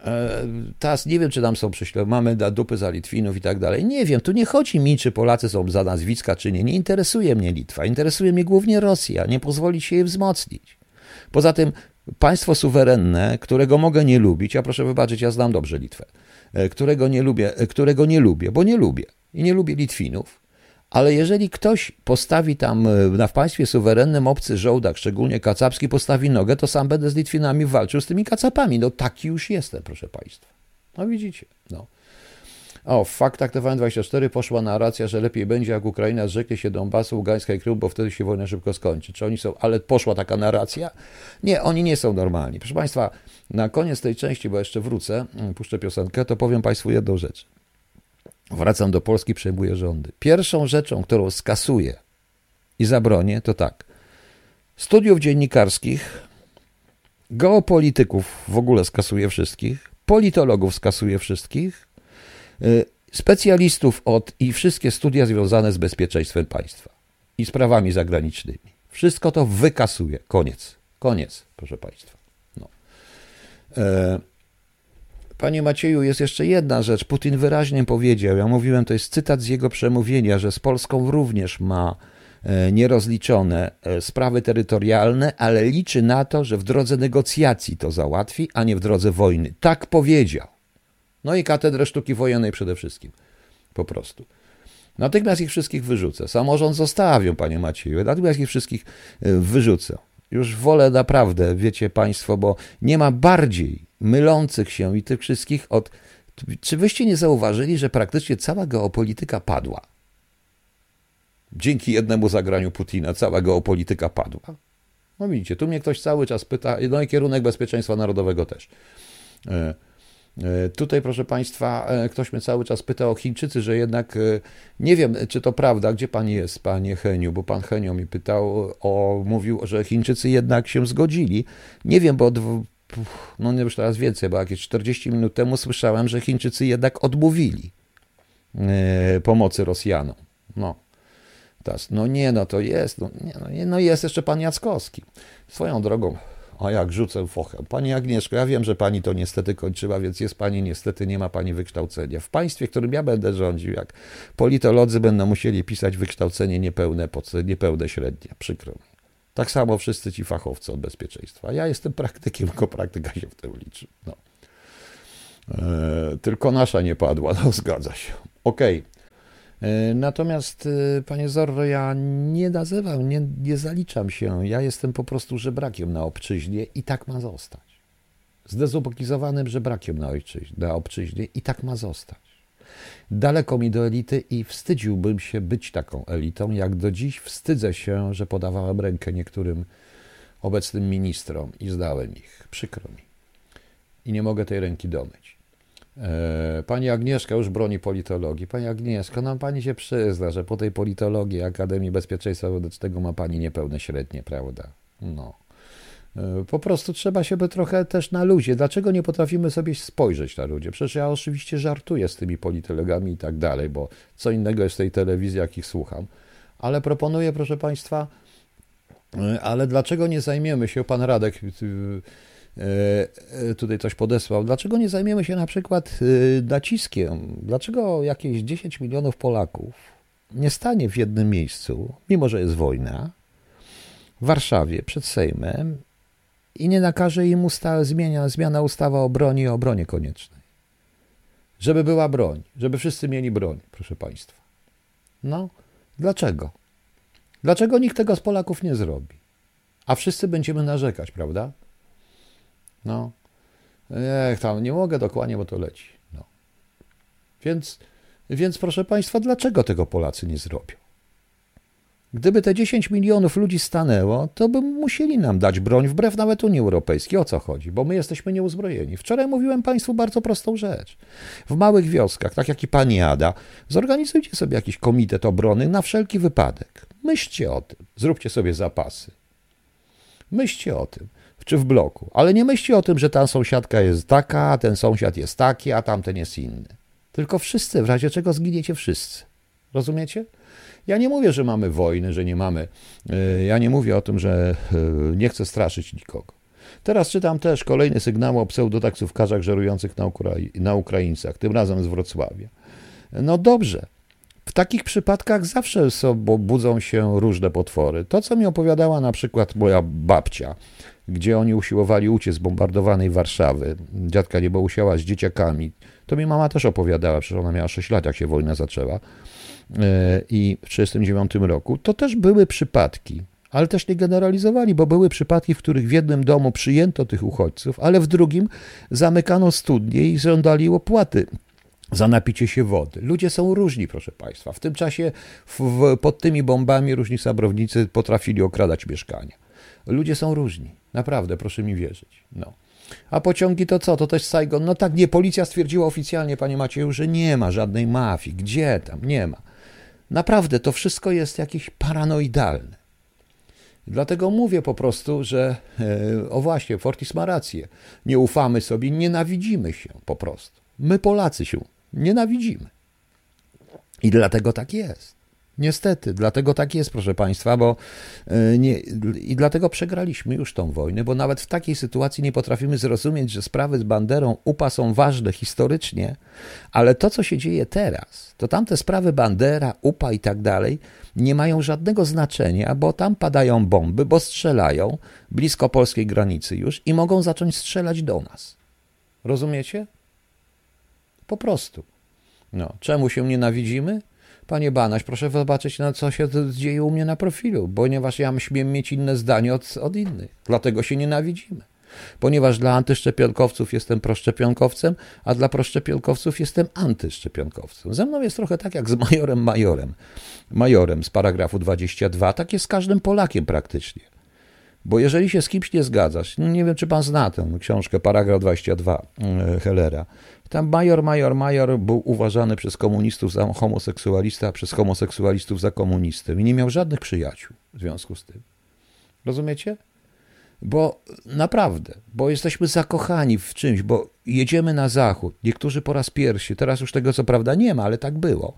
e, teraz nie wiem, czy tam są prześladowania, mamy da dupy za Litwinów i tak dalej. Nie wiem, tu nie chodzi mi, czy Polacy są za nazwiska, czy nie. Nie interesuje mnie Litwa, interesuje mnie głównie Rosja. Nie pozwolić się jej wzmocnić. Poza tym państwo suwerenne, którego mogę nie lubić, a proszę wybaczyć, ja znam dobrze Litwę, e, którego nie lubię, e, którego nie lubię, bo nie lubię i nie lubię Litwinów, ale jeżeli ktoś postawi tam e, na w państwie suwerennym obcy żołdak, szczególnie kacapski, postawi nogę, to sam będę z Litwinami walczył z tymi kacapami. No taki już jestem, proszę państwa. No widzicie, no. O, w faktach TVN24 poszła narracja, że lepiej będzie, jak Ukraina zrzeknie się Donbasu, Ługańska i Krym, bo wtedy się wojna szybko skończy. Czy oni są, ale poszła taka narracja? Nie, oni nie są normalni. Proszę Państwa, na koniec tej części, bo jeszcze wrócę, mm, puszczę piosenkę, to powiem Państwu jedną rzecz. Wracam do Polski, przejmuję rządy. Pierwszą rzeczą, którą skasuję i zabronię, to tak. Studiów dziennikarskich, geopolityków w ogóle skasuję wszystkich, politologów skasuję wszystkich, specjalistów od i wszystkie studia związane z bezpieczeństwem państwa i sprawami zagranicznymi. Wszystko to wykasuje. Koniec. Koniec, proszę Państwa. No. E, panie Macieju, jest jeszcze jedna rzecz. Putin wyraźnie powiedział, ja mówiłem, to jest cytat z jego przemówienia, że z Polską również ma e, nierozliczone e, sprawy terytorialne, ale liczy na to, że w drodze negocjacji to załatwi, a nie w drodze wojny. Tak powiedział. No i katedrę sztuki wojennej przede wszystkim. Po prostu. Natychmiast ich wszystkich wyrzucę. Samorząd zostawią, panie Macieju. Natychmiast ich wszystkich e, wyrzucę. Już wolę naprawdę, wiecie państwo, bo nie ma bardziej mylących się i tych wszystkich od. Czy wyście nie zauważyli, że praktycznie cała geopolityka padła? Dzięki jednemu zagraniu Putina cała geopolityka padła. No widzicie, tu mnie ktoś cały czas pyta, no i kierunek bezpieczeństwa narodowego też. E, tutaj, proszę Państwa, e, ktoś mnie cały czas pyta o Chińczycy, że jednak e, nie wiem, czy to prawda, gdzie Pan jest, Panie Heniu, bo Pan Henio mi pytał, o, mówił, że Chińczycy jednak się zgodzili. Nie wiem, bo no nie już teraz więcej, bo jakieś 40 minut temu słyszałem, że Chińczycy jednak odmówili pomocy Rosjanom. No. No nie, no to jest, no, no, nie, no jest jeszcze Pan Jackowski. Swoją drogą, a jak rzucę fochę. Pani Agnieszko, ja wiem, że pani to niestety kończyła, więc jest pani niestety, nie ma pani wykształcenia. W państwie, w którym ja będę rządził, jak politolodzy będą musieli pisać wykształcenie niepełne, niepełne średnie. Przykro mi. Tak samo wszyscy ci fachowcy od bezpieczeństwa. Ja jestem praktykiem, tylko praktyka się w tym liczy. No. Eee, tylko nasza nie padła, no zgadza się. Okej. Okay. E, natomiast, e, panie Zorro, ja nie nazywam, nie, nie zaliczam się. Ja jestem po prostu żebrakiem na obczyźnie i tak ma zostać. Zdezubokizowanym żebrakiem na, ojczyźnie, na obczyźnie i tak ma zostać. Daleko mi do elity i wstydziłbym się być taką elitą, jak do dziś wstydzę się, że podawałem rękę niektórym obecnym ministrom i zdałem ich. Przykro mi. I nie mogę tej ręki domyć. E, pani Agnieszka już broni politologii. Pani Agnieszka, no pani się przyzna, że po tej politologii Akademii Bezpieczeństwa Wewnętrznego ma pani niepełne średnie, prawda? No. E, po prostu trzeba się by trochę też na ludzie. Dlaczego nie potrafimy sobie spojrzeć na ludzie? Przecież ja oczywiście żartuję z tymi politologami i tak dalej, bo co innego jest tej telewizji, jak ich słucham. Ale proponuję, proszę Państwa, e, ale dlaczego nie zajmiemy się, pan Radek tutaj coś podesłał. Dlaczego nie zajmiemy się na przykład e, naciskiem? Dlaczego jakieś 10 milionów Polaków nie stanie w jednym miejscu, mimo że jest wojna, w Warszawie przed Sejmem i nie nakaże im usta- zmienia, zmiana ustawa o broni i obronie koniecznej? Żeby była broń, żeby wszyscy mieli broń, proszę Państwa. No, dlaczego? Dlaczego nikt tego z Polaków nie zrobi? A wszyscy będziemy narzekać, prawda? No. Ech, tam nie mogę dokładnie, bo to leci. No. Więc, więc proszę Państwa, dlaczego tego Polacy nie zrobią? Gdyby te 10 milionów ludzi stanęło, to by musieli nam dać broń wbrew nawet Unii Europejskiej. O co chodzi? Bo my jesteśmy nieuzbrojeni. Wczoraj mówiłem Państwu bardzo prostą rzecz. W małych wioskach, tak jak i Pani Ada, zorganizujcie sobie jakiś komitet obrony na wszelki wypadek. Myślcie o tym. Zróbcie sobie zapasy. Myślcie o tym czy w bloku. Ale nie myślcie o tym, że ta sąsiadka jest taka, ten sąsiad jest taki, a tamten jest inny. Tylko wszyscy, w razie czego zginiecie wszyscy. Rozumiecie? Ja nie mówię, że mamy wojny, że nie mamy. E, ja nie mówię o tym, że e, nie chcę straszyć nikogo. Teraz czytam też kolejny sygnał o pseudotaksówkarzach żerujących na, Ukrai na Ukraińcach, tym razem z Wrocławia. No dobrze. W takich przypadkach zawsze są, budzą się różne potwory. To, co mi opowiadała na przykład moja babcia, gdzie oni usiłowali uciec z bombardowanej Warszawy. Dziadka Niebousiała z dzieciakami. To mi mama też opowiadała, przecież ona miała 6 lat, jak się wojna zaczęła. E, I w 1939 roku to też były przypadki, ale też nie generalizowali, bo były przypadki, w których w jednym domu przyjęto tych uchodźców, ale w drugim zamykano studnie i żądali opłaty za napicie się wody. Ludzie są różni, proszę Państwa. W tym czasie w, pod tymi bombami różni sabrownicy potrafili okradać mieszkania. Ludzie są różni. Naprawdę, proszę mi wierzyć. No. A pociągi to co? To też Saigon? No tak, nie, policja stwierdziła oficjalnie, panie Macieju, że nie ma żadnej mafii. Gdzie tam? Nie ma. Naprawdę, to wszystko jest jakieś paranoidalne. Dlatego mówię po prostu, że e, o właśnie, Fortis ma rację. Nie ufamy sobie, nienawidzimy się po prostu. My Polacy się nienawidzimy. I dlatego tak jest. Niestety, dlatego tak jest, proszę Państwa, bo e, nie, i dlatego przegraliśmy już tą wojnę, bo nawet w takiej sytuacji nie potrafimy zrozumieć, że sprawy z Banderą UPA są ważne historycznie, ale to, co się dzieje teraz, to tamte sprawy Bandera, UPA i tak dalej nie mają żadnego znaczenia, bo tam padają bomby, bo strzelają blisko polskiej granicy już i mogą zacząć strzelać do nas. Rozumiecie? Po prostu. No, czemu się nienawidzimy? Panie Banaś, proszę zobaczyć, na co się dzieje u mnie na profilu, ponieważ ja śmiem mieć inne zdanie od, od innych. Dlatego się nienawidzimy. Ponieważ dla antyszczepionkowców jestem proszczepionkowcem, a dla proszczepionkowców jestem antyszczepionkowcem. Ze mną jest trochę tak jak z majorem Majorem. Majorem z paragrafu 22. Tak jest z każdym Polakiem praktycznie. Bo jeżeli się z kimś nie zgadzasz, no nie wiem, czy pan zna tę książkę, paragraf 22 e, Hellera, tam major, major, major był uważany przez komunistów za homoseksualista, a przez homoseksualistów za komunistę i nie miał żadnych przyjaciół w związku z tym. Rozumiecie? Bo naprawdę, bo jesteśmy zakochani w czymś, bo jedziemy na zachód, niektórzy po raz pierwszy, teraz już tego co prawda nie ma, ale tak było.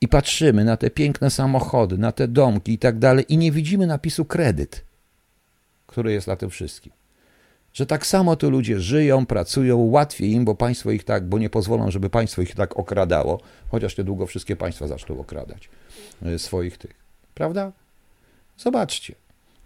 I patrzymy na te piękne samochody, na te domki i tak dalej, i nie widzimy napisu kredyt, który jest na tym wszystkim że tak samo tu ludzie żyją, pracują, łatwiej im, bo państwo ich tak, bo nie pozwolą, żeby państwo ich tak okradało, chociaż niedługo wszystkie państwa zaczną okradać e, swoich tych. Prawda? Zobaczcie,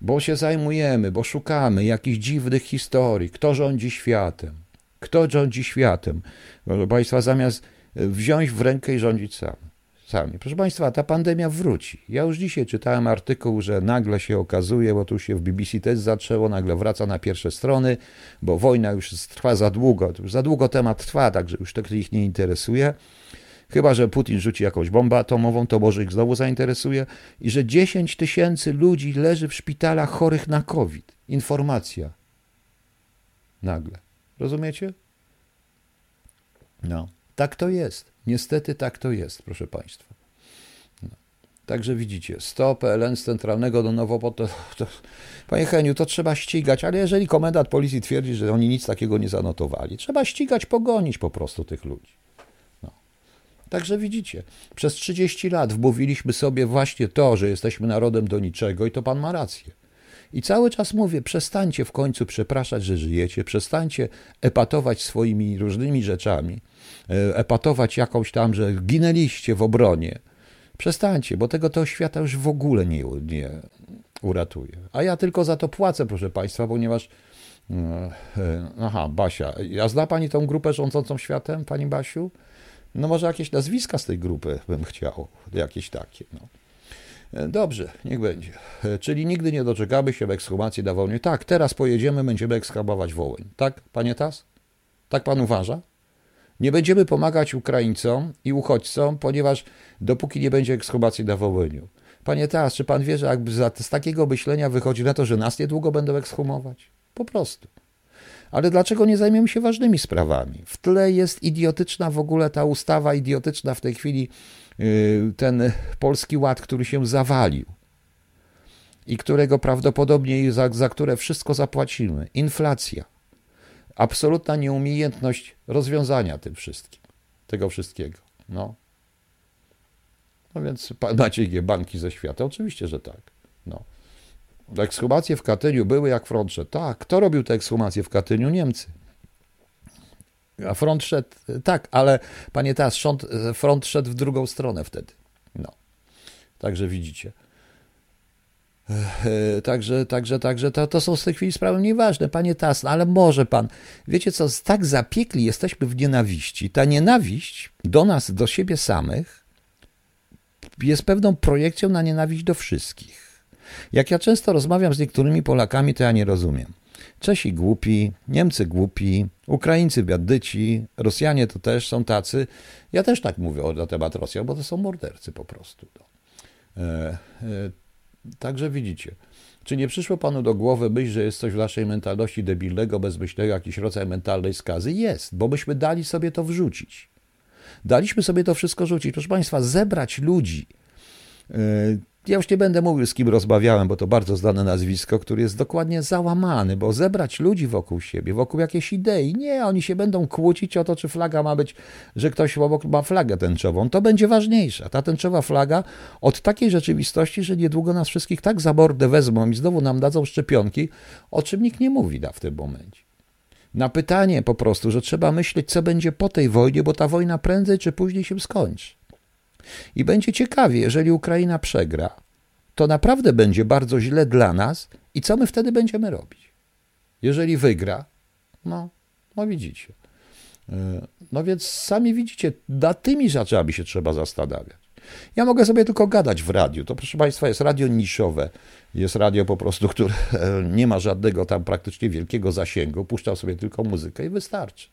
bo się zajmujemy, bo szukamy jakichś dziwnych historii, kto rządzi światem, kto rządzi światem. Proszę Państwa, zamiast wziąć w rękę i rządzić sam sami. Proszę Państwa, ta pandemia wróci. Ja już dzisiaj czytałem artykuł, że nagle się okazuje, bo tu się w BBC też zaczęło, nagle wraca na pierwsze strony, bo wojna już trwa za długo, już za długo temat trwa, także już to ich nie interesuje. Chyba, że Putin rzuci jakąś bombę atomową, to może ich znowu zainteresuje. I że 10 tysięcy ludzi leży w szpitalach chorych na COVID. Informacja. Nagle. Rozumiecie? No. Tak to jest. Niestety tak to jest, proszę Państwa. No. Także widzicie, 100 PLN z centralnego do to, panie Heniu, to trzeba ścigać, ale jeżeli komendant policji twierdzi, że oni nic takiego nie zanotowali, trzeba ścigać, pogonić po prostu tych ludzi. No. Także widzicie, przez 30 lat wmówiliśmy sobie właśnie to, że jesteśmy narodem do niczego i to pan ma rację. I cały czas mówię, przestańcie w końcu przepraszać, że żyjecie, przestańcie epatować swoimi różnymi rzeczami, e, epatować jakąś tam, że ginęliście w obronie. Przestańcie, bo tego to świata już w ogóle nie, nie uratuje. A ja tylko za to płacę, proszę Państwa, ponieważ. E, e, aha, Basia. A zna Pani tą grupę rządzącą światem, Pani Basiu? No może jakieś nazwiska z tej grupy bym chciał, jakieś takie. No. E, dobrze, niech będzie. E, czyli nigdy nie doczekamy się w ekshumacji na Wołyniu. Tak, teraz pojedziemy, będziemy ekshumować Wołyń. Tak, panie Tas? Tak pan uważa? Nie będziemy pomagać Ukraińcom i uchodźcom, ponieważ dopóki nie będzie ekshumacji na Wołyniu. Panie Tas, czy pan wie, że z takiego myślenia wychodzi na to, że nas niedługo będą ekshumować? Po prostu. Ale dlaczego nie zajmiemy się ważnymi sprawami? W tle jest idiotyczna w ogóle ta ustawa, idiotyczna w tej chwili ten polski ład, który się zawalił i którego prawdopodobnie za, za które wszystko zapłacimy. Inflacja. Absolutna nieumiejętność rozwiązania tym wszystkim, tego wszystkiego. No. No więc macie banki ze świata? Oczywiście, że tak. No. Ekshumacje w Katyniu były jak frontrze. Tak, kto robił te ekshumacje w Katyniu? Niemcy. A front szedł, tak, ale panie teraz, front, szedł w drugą stronę wtedy. No. Także widzicie. Także, także, także to, to są w tej chwili sprawy nieważne, panie Tas, ale może pan, wiecie co, tak zapiekli jesteśmy w nienawiści. Ta nienawiść do nas, do siebie samych jest pewną projekcją na nienawiść do wszystkich. Jak ja często rozmawiam z niektórymi Polakami, to ja nie rozumiem. Czesi głupi, Niemcy głupi, Ukraińcy biadyci, Rosjanie to też są tacy. Ja też tak mówię na temat Rosjan, bo to są mordercy po prostu. No. E, e, także widzicie. Czy nie przyszło panu do głowy myśl, że jest coś w naszej mentalności debilnego, bezmyślnego, jakiś rodzaj mentalnej skazy? Jest, bo myśmy dali sobie to wrzucić. Daliśmy sobie to wszystko rzucić. Proszę Państwa, zebrać ludzi, e, ja już nie będę mówił, z kim rozmawiałem, bo to bardzo znane nazwisko, który jest dokładnie załamany, bo zebrać ludzi wokół siebie, wokół jakiejś idei. Nie, oni się będą kłócić o to, czy flaga ma być, że ktoś obok ma flagę tęczową. To będzie ważniejsza. Ta tęczowa flaga od takiej rzeczywistości, że niedługo nas wszystkich tak za mordę wezmą i znowu nam dadzą szczepionki, o czym nikt nie mówi da w tym momencie. Na pytanie po prostu, że trzeba myśleć, co będzie po tej wojnie, bo ta wojna prędzej czy później się skończy. I będzie ciekawie, jeżeli Ukraina przegra, to naprawdę będzie bardzo źle dla nas i co my wtedy będziemy robić? Jeżeli wygra, no, no widzicie. E, no więc sami widzicie, nad tymi rzeczami się trzeba zastanawiać. Ja mogę sobie tylko gadać w radiu. To proszę Państwa jest radio niszowe. Jest radio po prostu, (laughs) które nie ma żadnego tam praktycznie wielkiego zasięgu. Puszczam sobie tylko muzykę i wystarczy.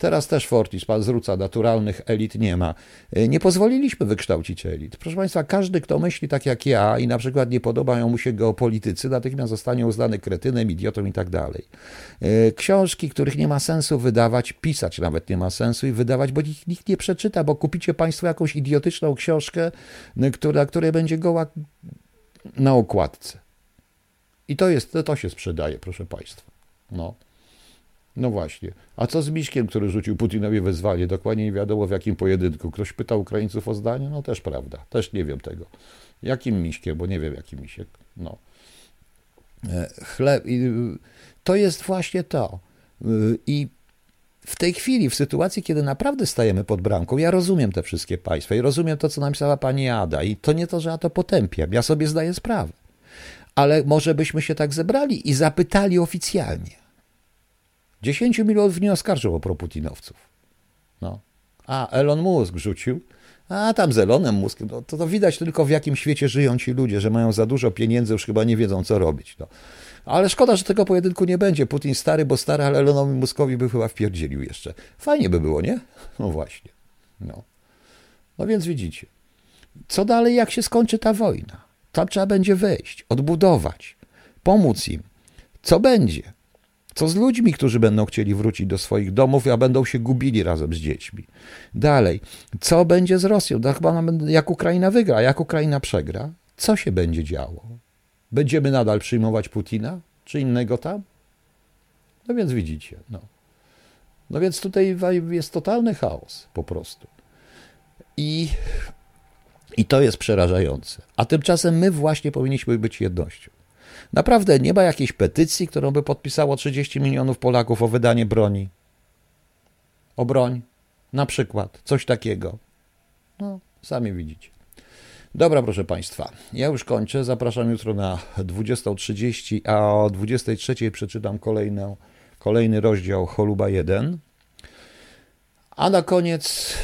Teraz też Fortis pan zwróca, naturalnych elit nie ma. E, nie pozwoliliśmy wykształcić elit. Proszę Państwa, każdy, kto myśli tak jak ja i na przykład nie podobają mu się geopolitycy, natychmiast zostanie uznany kretynem, idiotą i tak dalej. E, książki, których nie ma sensu wydawać, pisać nawet nie ma sensu i wydawać, bo ich nikt nie przeczyta, bo kupicie Państwo jakąś idiotyczną książkę, która, której będzie goła na okładce. I to jest, to się sprzedaje, proszę Państwa. No. No właśnie. A co z Miśkiem, który rzucił Putinowi wezwanie? Dokładnie nie wiadomo w jakim pojedynku. Ktoś pytał Ukraińców o zdanie? No też prawda. Też nie wiem tego. Jakim Miśkiem, bo nie wiem jaki Misiek. No. E, chleb. To jest właśnie to. E, I w tej chwili, w sytuacji, kiedy naprawdę stajemy pod bramką, ja rozumiem te wszystkie państwa i rozumiem to, co napisała pani Ada. I to nie to, że ja to potępiam. Ja sobie zdaję sprawę. Ale może byśmy się tak zebrali i zapytali oficjalnie 10 milionów nie oskarżył o proputinowców. No. A Elon Musk rzucił. A tam z Elonem Muskiem, no, to, to widać tylko w jakim świecie żyją ci ludzie, że mają za dużo pieniędzy, już chyba nie wiedzą co robić. No. Ale szkoda, że tego pojedynku nie będzie. Putin stary, bo stary, ale Elonowi Muskowi by chyba wpierdzielił jeszcze. Fajnie by było, nie? No właśnie. No. No więc widzicie, co dalej, jak się skończy ta wojna? Tam trzeba będzie wejść, odbudować, pomóc im. Co będzie? Co z ludźmi, którzy będą chcieli wrócić do swoich domów, a będą się gubili razem z dziećmi? Dalej, co będzie z Rosją? No, chyba jak Ukraina wygra, jak Ukraina przegra, co się będzie działo? Będziemy nadal przyjmować Putina czy innego tam? No więc widzicie. No, no więc tutaj jest totalny chaos po prostu. I, I to jest przerażające. A tymczasem my właśnie powinniśmy być jednością. Naprawdę nie ma jakiejś petycji, którą by podpisało 30 milionów Polaków o wydanie broni. O broń. Na przykład. Coś takiego. No, sami widzicie. Dobra, proszę Państwa, ja już kończę. Zapraszam jutro na 20.30, a o 23.00 przeczytam kolejny rozdział Choluba 1. A na koniec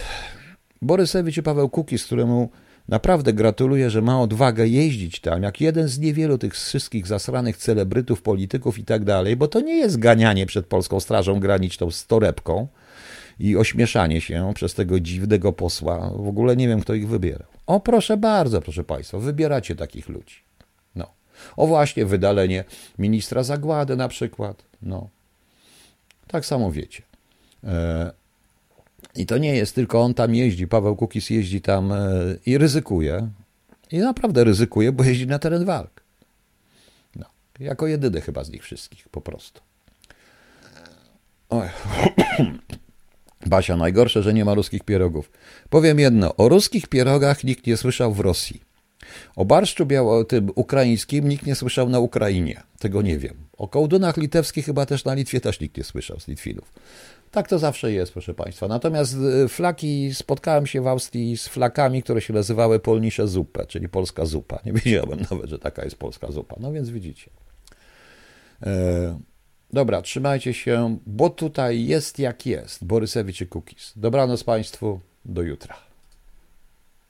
Borysewicz i Paweł Kukiz, któremu naprawdę gratuluję, że ma odwagę jeździć tam, jak jeden z niewielu tych wszystkich zasranych celebrytów, polityków i tak dalej, bo to nie jest ganianie przed Polską Strażą Graniczną z torebką i ośmieszanie się przez tego dziwnego posła. W ogóle nie wiem, kto ich wybierał. O, proszę bardzo, proszę Państwa, wybieracie takich ludzi. No. O właśnie, wydalenie ministra Zagłady na przykład. No. Tak samo wiecie. E i to nie jest tylko on tam jeździ, Paweł Kukis jeździ tam e, i ryzykuje. I naprawdę ryzykuje, bo jeździ na teren walk. No, jako jedyny chyba z nich wszystkich, po prostu. Oj. (clears throat) Basia, najgorsze, że nie ma ruskich pierogów. Powiem jedno, o ruskich pierogach nikt nie słyszał w Rosji. O barszczu biało, tym ukraińskim nikt nie słyszał na Ukrainie. Tego nie wiem. O kołdunach litewskich chyba też na Litwie też nikt nie słyszał z Litwinów. Tak to zawsze jest, proszę Państwa. Natomiast y, flaki, spotkałem się w Austrii z flakami, które się nazywały polnisze zupę, czyli polska zupa. Nie wiedziałem (laughs) nawet, że taka jest polska zupa. No więc widzicie. E, dobra, trzymajcie się, bo tutaj jest jak jest. Borysewicz i Kukis. Dobranoc Państwu, do jutra.